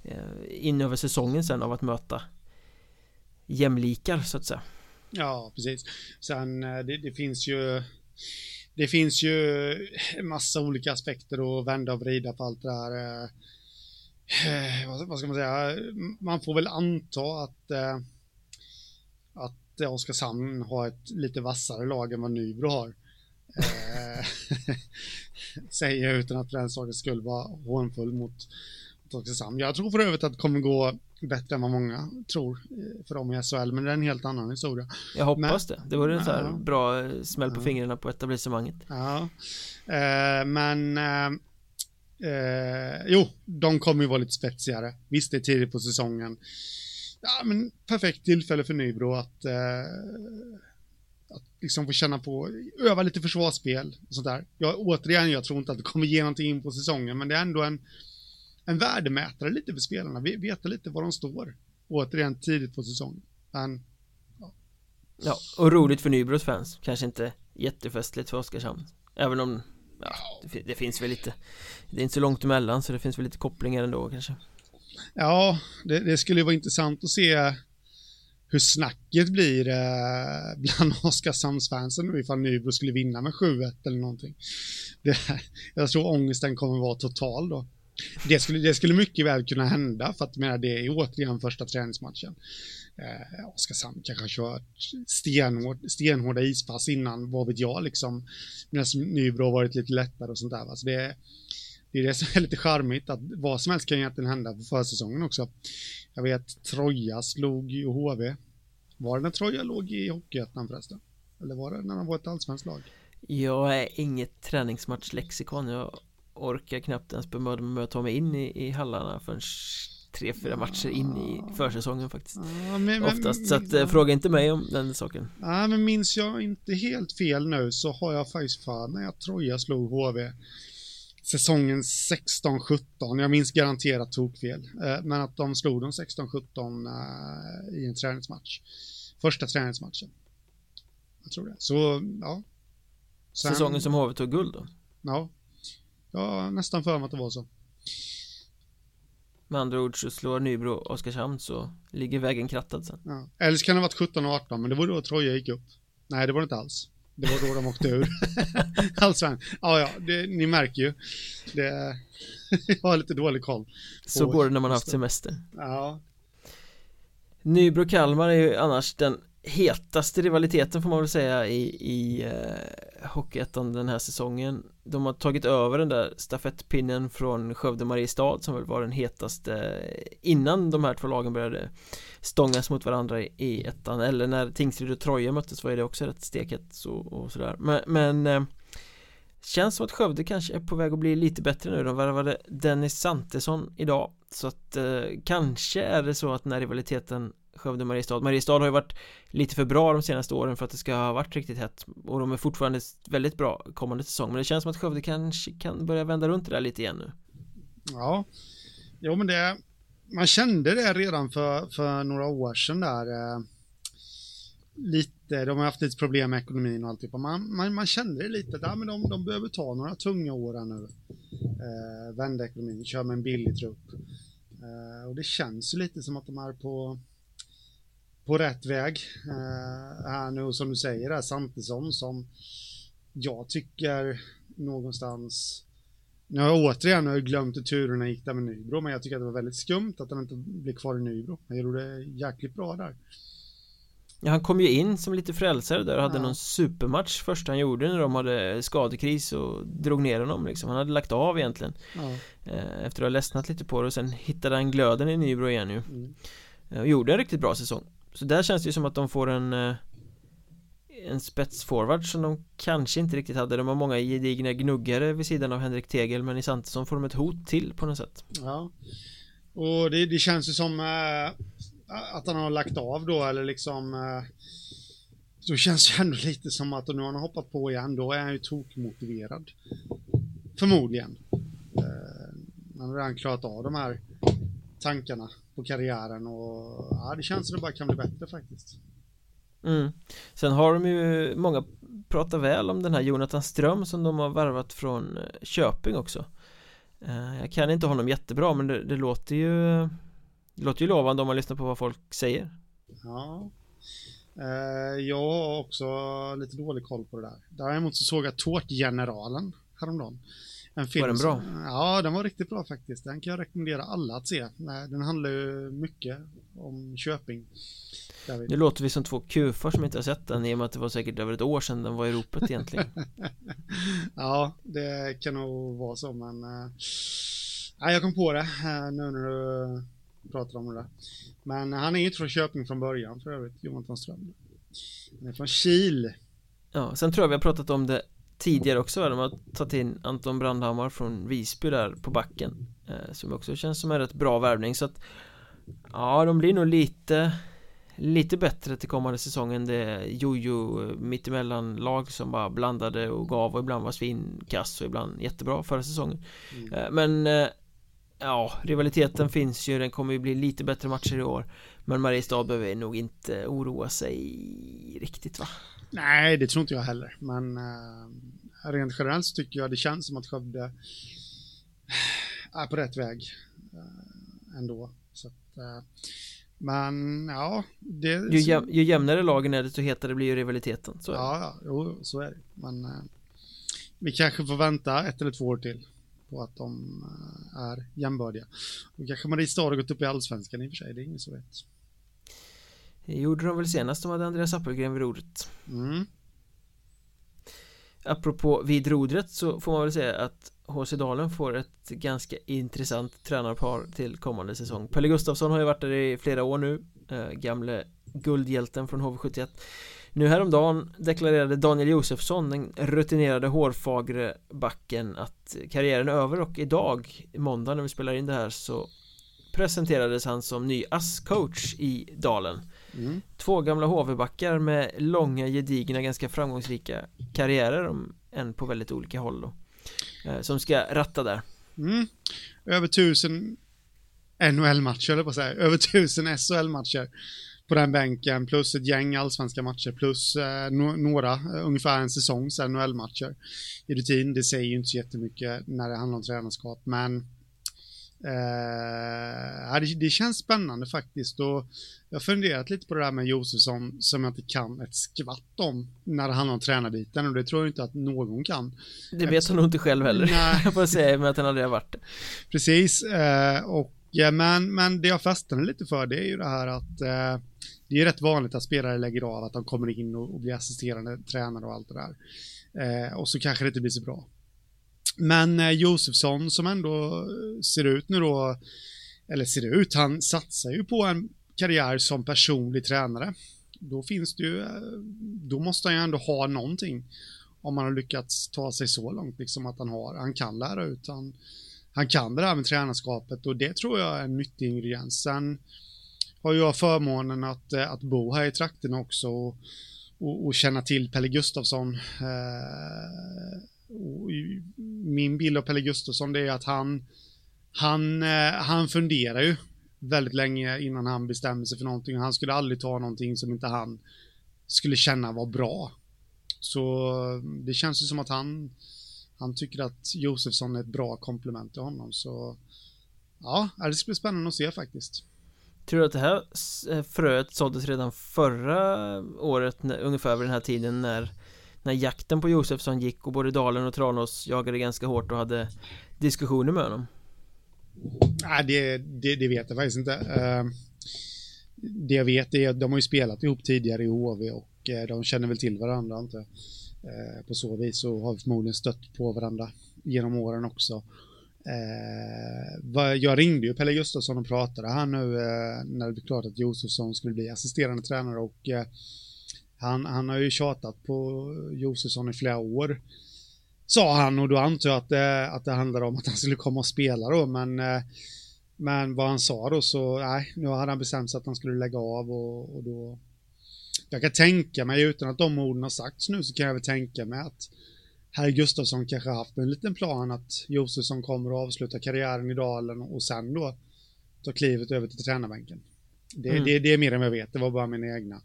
eh, in över säsongen sen av att möta jämlikar så att säga Ja, precis. Sen eh, det, det finns ju det finns ju en massa olika aspekter att vända och vrida på allt det här. Eh, vad ska man säga? Man får väl anta att eh, att Oskarshamn har ett lite vassare lag än vad Nybro har. Eh, säger jag utan att för den sakens skull vara hånfull mot, mot Oskarshamn. Jag tror för övrigt att det kommer gå bättre än vad många tror eh, för dem i SHL, men det är en helt annan historia. Jag hoppas men, det. Det vore en så här ja, bra eh, smäll på ja, fingrarna på etablissemanget. Ja, eh, men eh, eh, jo, de kommer ju vara lite spetsigare. Visst, det är tidigt på säsongen. Ja, men perfekt tillfälle för Nybro att eh, att liksom få känna på, öva lite försvarsspel och sånt där. Jag, återigen, jag tror inte att det kommer ge någonting in på säsongen, men det är ändå en en värdemätare lite för spelarna, veta lite var de står. Återigen tidigt på säsongen. Men, ja. ja, och roligt för Nybros fans, kanske inte jättefestligt för Oskarshamn. Även om, ja, det, det, finns väl lite, det är inte så långt emellan så det finns väl lite kopplingar ändå kanske. Ja, det, det skulle vara intressant att se hur snacket blir eh, bland Oskarshamnsfansen nu ifall Nybro skulle vinna med 7-1 eller någonting. Det, jag tror ångesten kommer vara total då. Det skulle, det skulle mycket väl kunna hända för att menar, det är återigen första träningsmatchen. Eh, Oskarshamn kanske har kört stenhård, stenhårda ispass innan, vad vet jag liksom. Medan Nybro har varit lite lättare och sånt där. Alltså det, det är det som är lite charmigt, att vad som helst kan egentligen hända på försäsongen också. Jag vet, Troja slog ju HV. Var det när Troja låg i Hockeyettan förresten? Eller var det när de var ett allsvenskt lag? Jag är inget träningsmatchlexikon, jag orkar knappt ens bemöda mig med att ta mig in i, i hallarna förrän tre, fyra matcher in i försäsongen faktiskt. Ja, men, Oftast, så att, äh, fråga inte mig om den saken. Ja men minns jag inte helt fel nu så har jag faktiskt för mig att Troja slog HV Säsongen 16-17, jag minns garanterat tokfel. Äh, Men att de slog dem 16-17 äh, i en träningsmatch. Första träningsmatchen. Jag tror det, så ja. Sen, Säsongen som HV tog guld då? Ja Ja, nästan för mig att det var så. Med andra ord så slår Nybro Oskarshamn så ligger vägen krattad sen. Ja. Eller så kan det ha varit 17 och 18, men det var då Troja gick upp. Nej, det var det inte alls. Det var då de åkte ur. Allsvenskan. Ja, ja, det, ni märker ju. Det, jag har lite dålig koll. Så går det när man har haft semester. Ja. Nybro-Kalmar är ju annars den hetaste rivaliteten får man väl säga i, i eh, Hockeyettan den här säsongen. De har tagit över den där stafettpinnen från Skövde Mariestad som väl var den hetaste eh, innan de här två lagen började stångas mot varandra i, i ettan. Eller när Tingsryd och Troja möttes var det också rätt steket så, och sådär. Men, men eh, Känns som att Skövde kanske är på väg att bli lite bättre nu De värvade Dennis Santesson idag. Så att eh, kanske är det så att den här rivaliteten Skövde-Mariestad Mariestad har ju varit lite för bra de senaste åren för att det ska ha varit riktigt hett. Och de är fortfarande väldigt bra kommande säsong. Men det känns som att Skövde kanske kan börja vända runt det där lite igen nu. Ja, jo men det man kände det redan för, för några år sedan där eh, lite, Eh, de har haft lite problem med ekonomin och alltihopa. Man, man, man kände det lite, där, men de, de behöver ta några tunga år här nu. Eh, vända ekonomin, köra med en billig trupp. Eh, och det känns ju lite som att de är på, på rätt väg. Eh, här nu, som du säger, där Santesson som jag tycker någonstans nu har jag återigen nu glömt hur turerna gick där med Nybro, men jag tycker att det var väldigt skumt att han inte blev kvar i Nybro. Han gjorde det jäkligt bra där. Ja, han kom ju in som lite frälsare där och hade ja. någon supermatch första han gjorde när de hade skadekris och drog ner honom liksom. Han hade lagt av egentligen ja. Eh, efter att ha ledsnat lite på det och sen hittade han glöden i Nybro igen ju mm. Eh, och gjorde en riktigt bra säsong Så där känns det ju som att de får en eh, en spetsforward som de kanske inte riktigt hade De har många gedigna gnuggare vid sidan av Henrik Tegel Men i Santesson får de ett hot till på något sätt Ja Och det, det känns ju som äh, att han har lagt av då eller liksom eh, Då känns det ändå lite som att nu har han hoppat på igen Då är han ju tokmotiverad. Förmodligen. Eh, han har redan klarat av de här tankarna på karriären och ja, det känns som det bara kan bli bättre faktiskt. Mm. Sen har de ju, många pratar väl om den här Jonathan Ström som de har värvat från eh, Köping också. Jag kan inte honom jättebra men det, det låter ju det låter ju lovande om man lyssnar på vad folk säger Ja eh, Jag har också lite dålig koll på det där Däremot så såg jag Tårtgeneralen häromdagen en film var den bra? Som, ja, den var riktigt bra faktiskt. Den kan jag rekommendera alla att se. Den handlar ju mycket om Köping. Nu låter vi som två kufar som inte har sett den i och med att det var säkert över ett år sedan den var i ropet egentligen. ja, det kan nog vara så men äh, jag kom på det äh, nu när du pratar om det. Men han är inte från Köping från början för övrigt, Jonathan Ström. Han är från Kil. Ja, sen tror jag vi har pratat om det tidigare också De har tagit in Anton Brandhammar från Visby där på backen eh, Som också känns som en rätt bra värvning så att Ja, de blir nog lite Lite bättre till kommande säsong än det jojo mittemellan lag som bara blandade och gav och ibland var svinkass och ibland jättebra förra säsongen mm. Eh, men eh, Ja, rivaliteten finns ju, den kommer ju bli lite bättre matcher i år Men Mariestad behöver nog inte oroa sig riktigt va? Nej, det tror inte jag heller. Men äh, rent generellt så tycker jag det känns som att Skövde är på rätt väg äh, ändå. Så att, äh, men ja, det... Ju, jäm, ju jämnare lagen är desto hetare blir ju rivaliteten. Så ja, ja, jo, så är det. Men vi kanske får vänta ett eller två år till på att de äh, är jämbördiga. Och kanske Mariestad har gått upp i allsvenskan i och för sig, det är ingen som vet. Det gjorde de väl senast de hade Andreas Appelgren vid rodret mm. Apropå vid rodret så får man väl säga att HC Dalen får ett ganska intressant tränarpar till kommande säsong Pelle Gustafsson har ju varit där i flera år nu äh, Gamle guldhjälten från HV71 Nu häromdagen deklarerade Daniel Josefsson, den rutinerade hårfagre backen att karriären är över och idag, måndag när vi spelar in det här så presenterades han som ny ASS-coach i Dalen mm. Två gamla HV-backar med långa, gedigna, ganska framgångsrika karriärer om en på väldigt olika håll då eh, Som ska ratta där mm. Över tusen NHL-matcher, eller på att säga Över tusen SHL-matcher på den bänken, plus ett gäng allsvenska matcher, plus eh, no några, eh, ungefär en säsongs NHL-matcher i rutin. Det säger ju inte så jättemycket när det handlar om tränarskap, men Eh, det, det, känns spännande faktiskt och jag har funderat lite på det där med Josefsson som jag inte kan ett skvatt om när det handlar om tränarbiten och det tror jag inte att någon kan. Det vet hon nog inte själv heller, Nej. jag får säga med att han aldrig har varit det. Precis, eh, och ja, men, men det jag fastnade lite för det är ju det här att eh, det är rätt vanligt att spelare lägger av att de kommer in och, och blir assisterande tränare och allt det där. Eh, och så kanske det inte blir så bra. Men eh, Josefsson som ändå eh, ser ut nu då, eller ser ut, han satsar ju på en karriär som personlig tränare. Då finns det ju, eh, då måste han ju ändå ha någonting. Om man har lyckats ta sig så långt, liksom att han har, han kan lära ut, han, han kan det där med tränarskapet och det tror jag är en nyttig ingrediens. Sen har jag förmånen att, eh, att bo här i trakten också och, och, och känna till Pelle Gustafsson. Eh, min bild av Pelle Gustafsson det är att han, han, eh, han funderar ju väldigt länge innan han bestämmer sig för någonting. Han skulle aldrig ta någonting som inte han skulle känna var bra. Så eh, det känns ju som att han, han tycker att Josefsson är ett bra komplement till honom. Så ja, det ska bli spännande att se faktiskt. Tror du att det här eh, fröet såddes redan förra året, ungefär vid den här tiden när när jakten på Josefsson gick och både Dalen och Tranås jagade ganska hårt och hade diskussioner med honom? Nej, det, det, det vet jag faktiskt inte. Ehm, det jag vet är att de har ju spelat ihop tidigare i HV och eh, de känner väl till varandra antar jag. Eh, på så vis så har vi förmodligen stött på varandra genom åren också. Eh, jag ringde ju Pelle Gustafsson och pratade här nu eh, när det blev klart att Josefsson skulle bli assisterande tränare och eh, han, han har ju tjatat på Josefsson i flera år. Sa han och då antar jag att det, att det handlar om att han skulle komma och spela då men eh, Men vad han sa då så, nej, nu hade han bestämt sig att han skulle lägga av och, och då Jag kan tänka mig, utan att de orden har sagts nu, så kan jag väl tänka mig att Herr Gustafsson kanske haft en liten plan att Josefsson kommer att avsluta karriären i Dalen och sen då ta klivet över till tränarbänken. Det, mm. det, det är mer än jag vet, det var bara mina egna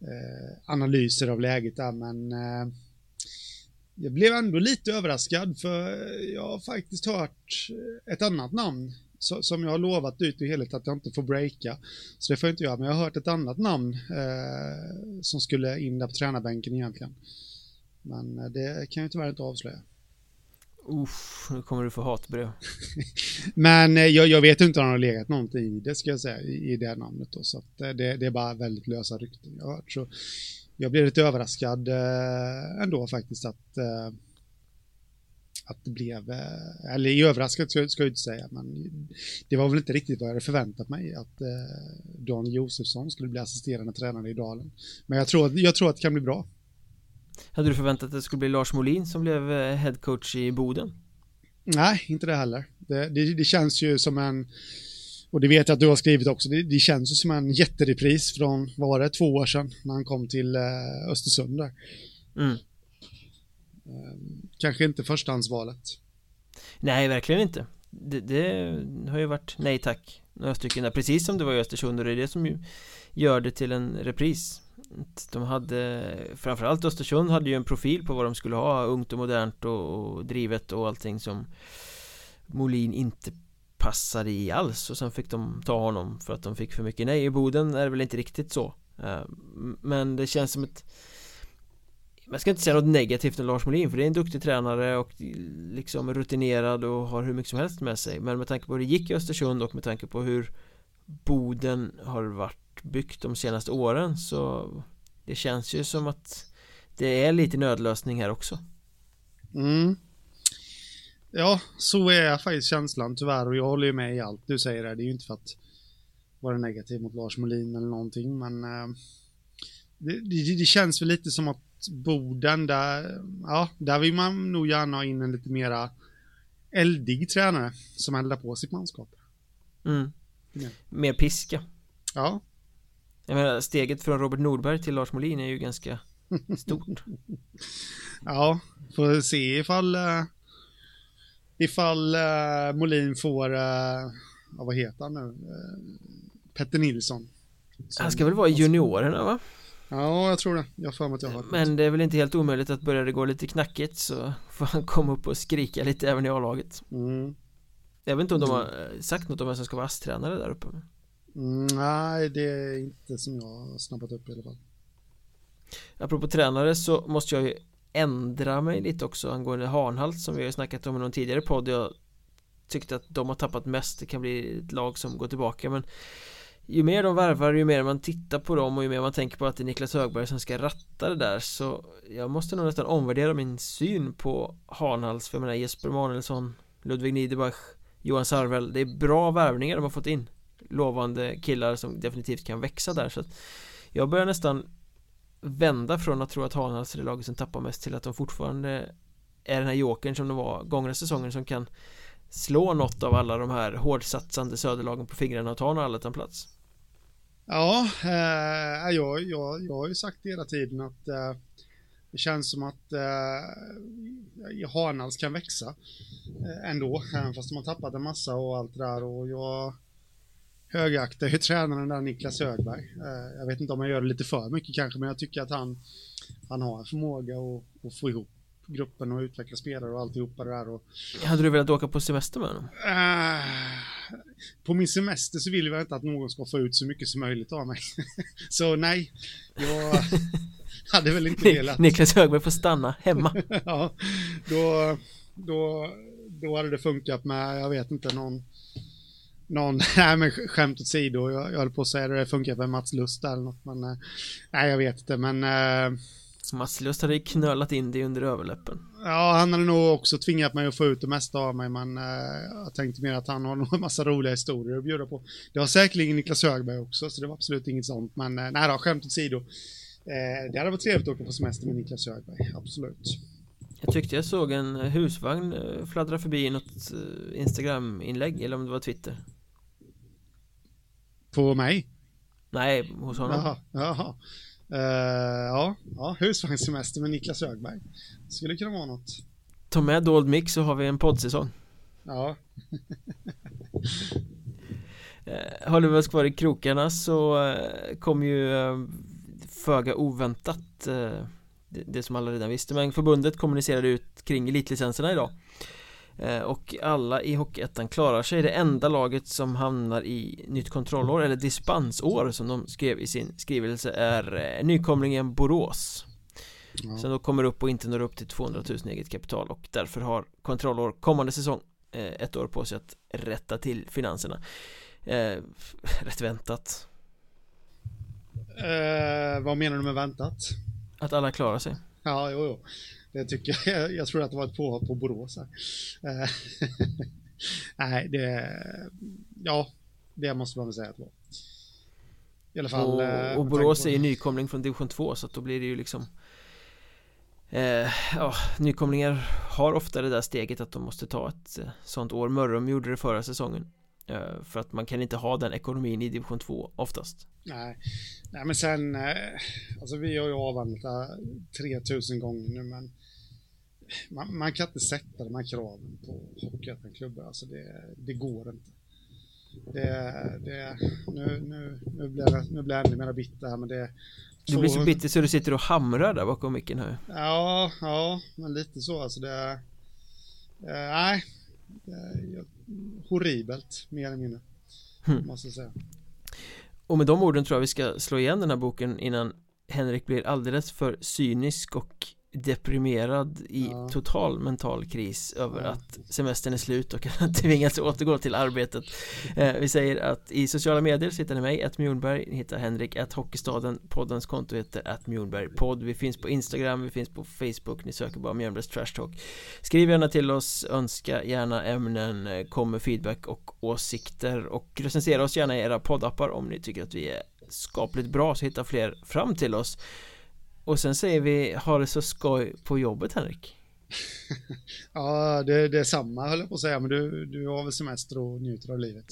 Eh, analyser av läget där, men eh, jag blev ändå lite överraskad för jag har faktiskt hört ett annat namn som jag har lovat ut i helhet att jag inte får breaka. Så det får jag inte göra, men jag har hört ett annat namn eh, som skulle in där på tränarbänken egentligen. Men eh, det kan jag tyvärr inte avslöja. Uff, nu kommer du få hatbrev. Men eh, jag, jag, vet inte om det har legat någonting i det, ska jag säga, i, i det namnet då. Så att eh, det, det, är bara väldigt lösa rykten jag har hört. Så jag blev lite överraskad eh, ändå faktiskt att eh, att det blev, eh, eller överraskad ska, ska jag inte säga, men det var väl inte riktigt vad jag hade förväntat mig att eh, Don Josefsson skulle bli assisterande tränare i Dalen. Men jag tror, jag tror att det kan bli bra. Hade du förväntat att det skulle bli Lars Molin som blev eh, headcoach i Boden? Nej, inte det heller. Det, det, det, känns ju som en, och det vet jag att du har skrivit också, det, det känns ju som en jätterepris från, vad var det, två år sedan när han kom till eh, Östersund där. Mm. Ehm, kanske inte förstahandsvalet. Nej, verkligen inte. Det, det, har ju varit nej tack några stycken där, precis som det var i Östersund och det är det som gör det till en repris de hade Framförallt Östersund hade ju en profil på vad de skulle ha Ungt och modernt och, och drivet och allting som Molin inte passade i alls. Och sen fick de ta honom för att de fick för mycket nej. I Boden är det väl inte riktigt så. Eh, men det känns som ett man ska inte säga något negativt om Lars Molin för det är en duktig tränare och liksom rutinerad och har hur mycket som helst med sig. Men med tanke på hur det gick i Östersund och med tanke på hur Boden har varit byggt de senaste åren så det känns ju som att det är lite nödlösning här också. Mm. Ja, så är faktiskt känslan tyvärr och jag håller ju med i allt du säger där. Det är ju inte för att vara negativ mot Lars Molin eller någonting men äh, det, det, det, känns väl lite som att Boden där, ja, där vill man nog gärna ha in en lite mera eldig tränare som eldar på sitt manskap. Mm. Mer piska. Ja. Jag menar, steget från Robert Nordberg till Lars Molin är ju ganska stort. ja, får se ifall uh, ifall uh, Molin får, uh, ja, vad heter han nu? Petter Nilsson. Han ska väl vara i juniorerna va? Ja, jag tror det. Jag för mig att jag har Men det är väl inte helt omöjligt att börja det gå lite knackigt så får han komma upp och skrika lite även i A-laget. Mm. Jag vet inte om de har sagt något om vem som ska vara ASS-tränare där uppe. Nej, det är inte som jag har snappat upp i alla fall. Apropå tränare så måste jag ju ändra mig lite också angående Hanhalt som vi har snackat om i någon tidigare podd. Jag tyckte att de har tappat mest. Det kan bli ett lag som går tillbaka men ju mer de värvar, ju mer man tittar på dem och ju mer man tänker på att det är Niklas Högberg som ska ratta det där så jag måste nog nästan omvärdera min syn på Hanhals för jag menar Jesper Manuelsson, Ludvig Niederbach, Johan Sarvel, det är bra värvningar de har fått in lovande killar som definitivt kan växa där så att jag börjar nästan vända från att tro att Hanhals är det laget som tappar mest till att de fortfarande är den här jokern som de var gångna säsongen som kan slå något av alla de här hårdsatsande söderlagen på fingrarna och ta en allettan plats Ja, eh, jag, jag, jag har ju sagt hela tiden att eh, det känns som att eh, Hanals kan växa eh, ändå, även fast de har tappat en massa och allt det där. Och jag högaktar ju tränaren där, Niklas Högberg. Eh, jag vet inte om jag gör det lite för mycket kanske, men jag tycker att han, han har en förmåga att, att få ihop gruppen och utveckla spelare och alltihopa det där. Och, Hade du velat åka på semester med honom? eh, på min semester så vill jag inte att någon ska få ut så mycket som möjligt av mig. så nej, jag hade väl inte velat. Niklas Högberg får stanna hemma. ja, då, då, då hade det funkat med, jag vet inte, någon någon, nej men skämt åsido, jag, jag höll på att säga det, det funkar med Mats Lust eller något, men eh, nej jag vet inte, men eh, Mats Lust hade knölat in det under överläppen. Ja, han hade nog också tvingat mig att få ut det mesta av mig, men eh, jag tänkte mer att han har nog en massa roliga historier att bjuda på. Det har säkerligen Niklas Högberg också, så det var absolut inget sånt, men eh, nej då, skämt åsido. Eh, det hade varit trevligt att åka på semester med Niklas Högberg, absolut. Jag tyckte jag såg en husvagn eh, fladdra förbi i något eh, Instagram-inlägg, eller om det var Twitter. På mig? Nej, hos honom. Jaha, jaha. Uh, ja, ja, husvagnssemester med Niklas Högberg. Skulle kunna vara något. Ta med dold mix så har vi en poddsäsong. Ja. uh, håller vi oss kvar i krokarna så uh, kom ju uh, föga oväntat det, det, som alla redan visste men förbundet kommunicerade ut kring elitlicenserna idag Eh, och alla i Hockeyettan klarar sig Det enda laget som hamnar i nytt kontrollår eller dispensår som de skrev i sin skrivelse är eh, nykomlingen Borås ja. Som då kommer upp och inte når upp till 200 000 eget kapital och därför har kontrollår kommande säsong eh, ett år på sig att rätta till finanserna Rätt väntat eh, Vad menar du med väntat? Att alla klarar sig Ja, jo, jo. Det tycker jag. Jag tror att det var ett påhopp på Borås. Eh, nej, det... Ja, det måste man väl säga att det var. I alla fall. Och, eh, och Borås är ju nykomling från division 2 så att då blir det ju liksom eh, Ja, nykomlingar har ofta det där steget att de måste ta ett eh, sånt år Mörrum gjorde det förra säsongen För att man kan inte ha den ekonomin i division 2 oftast. Nej, Nej men sen eh, Alltså vi har ju avhandlat 3000 gånger nu men man, man, kan inte sätta de här kraven på Hockeyettan-klubbar. Alltså det, det går inte. Det, det, nu, nu, nu, blir jag, nu blir jag ännu mer bitter här men det Du blir så bitter så du sitter och hamrar där bakom micken här. Ja, ja, men lite så. Alltså det eh, Nej. Det är Horribelt, mer eller mindre hmm. Måste säga Och med de orden tror jag vi ska slå igen den här boken innan Henrik blir alldeles för cynisk och deprimerad i ja. total mental kris över ja. att semestern är slut och att tvingas återgå till arbetet. Eh, Vi säger att i sociala medier så hittar ni mig, att Mjornberg, ni hittar Henrik, att Hockeystaden, poddens konto heter att Mjornberg podd. Vi finns på Instagram, vi finns på Facebook, ni söker bara Mjornbergs Trash Talk. Skriv gärna till oss, önska gärna ämnen, eh, kom med feedback och åsikter. Och recensera oss gärna i era poddappar om ni tycker att vi är skapligt bra så hittar fler fram till oss och sen säger vi, ha det så skoj på jobbet Henrik Ja, det, det är samma höll jag på att säga, men du, du har väl semester och njuter av livet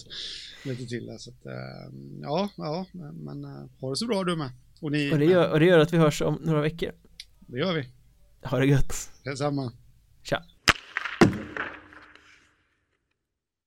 lite till så att, eh, ja, ja, men eh, ha det så bra du med. Och, ni, och, det gör, och det gör att vi hörs om några veckor. Det gör vi. Ha det gött. Detsamma. Tja.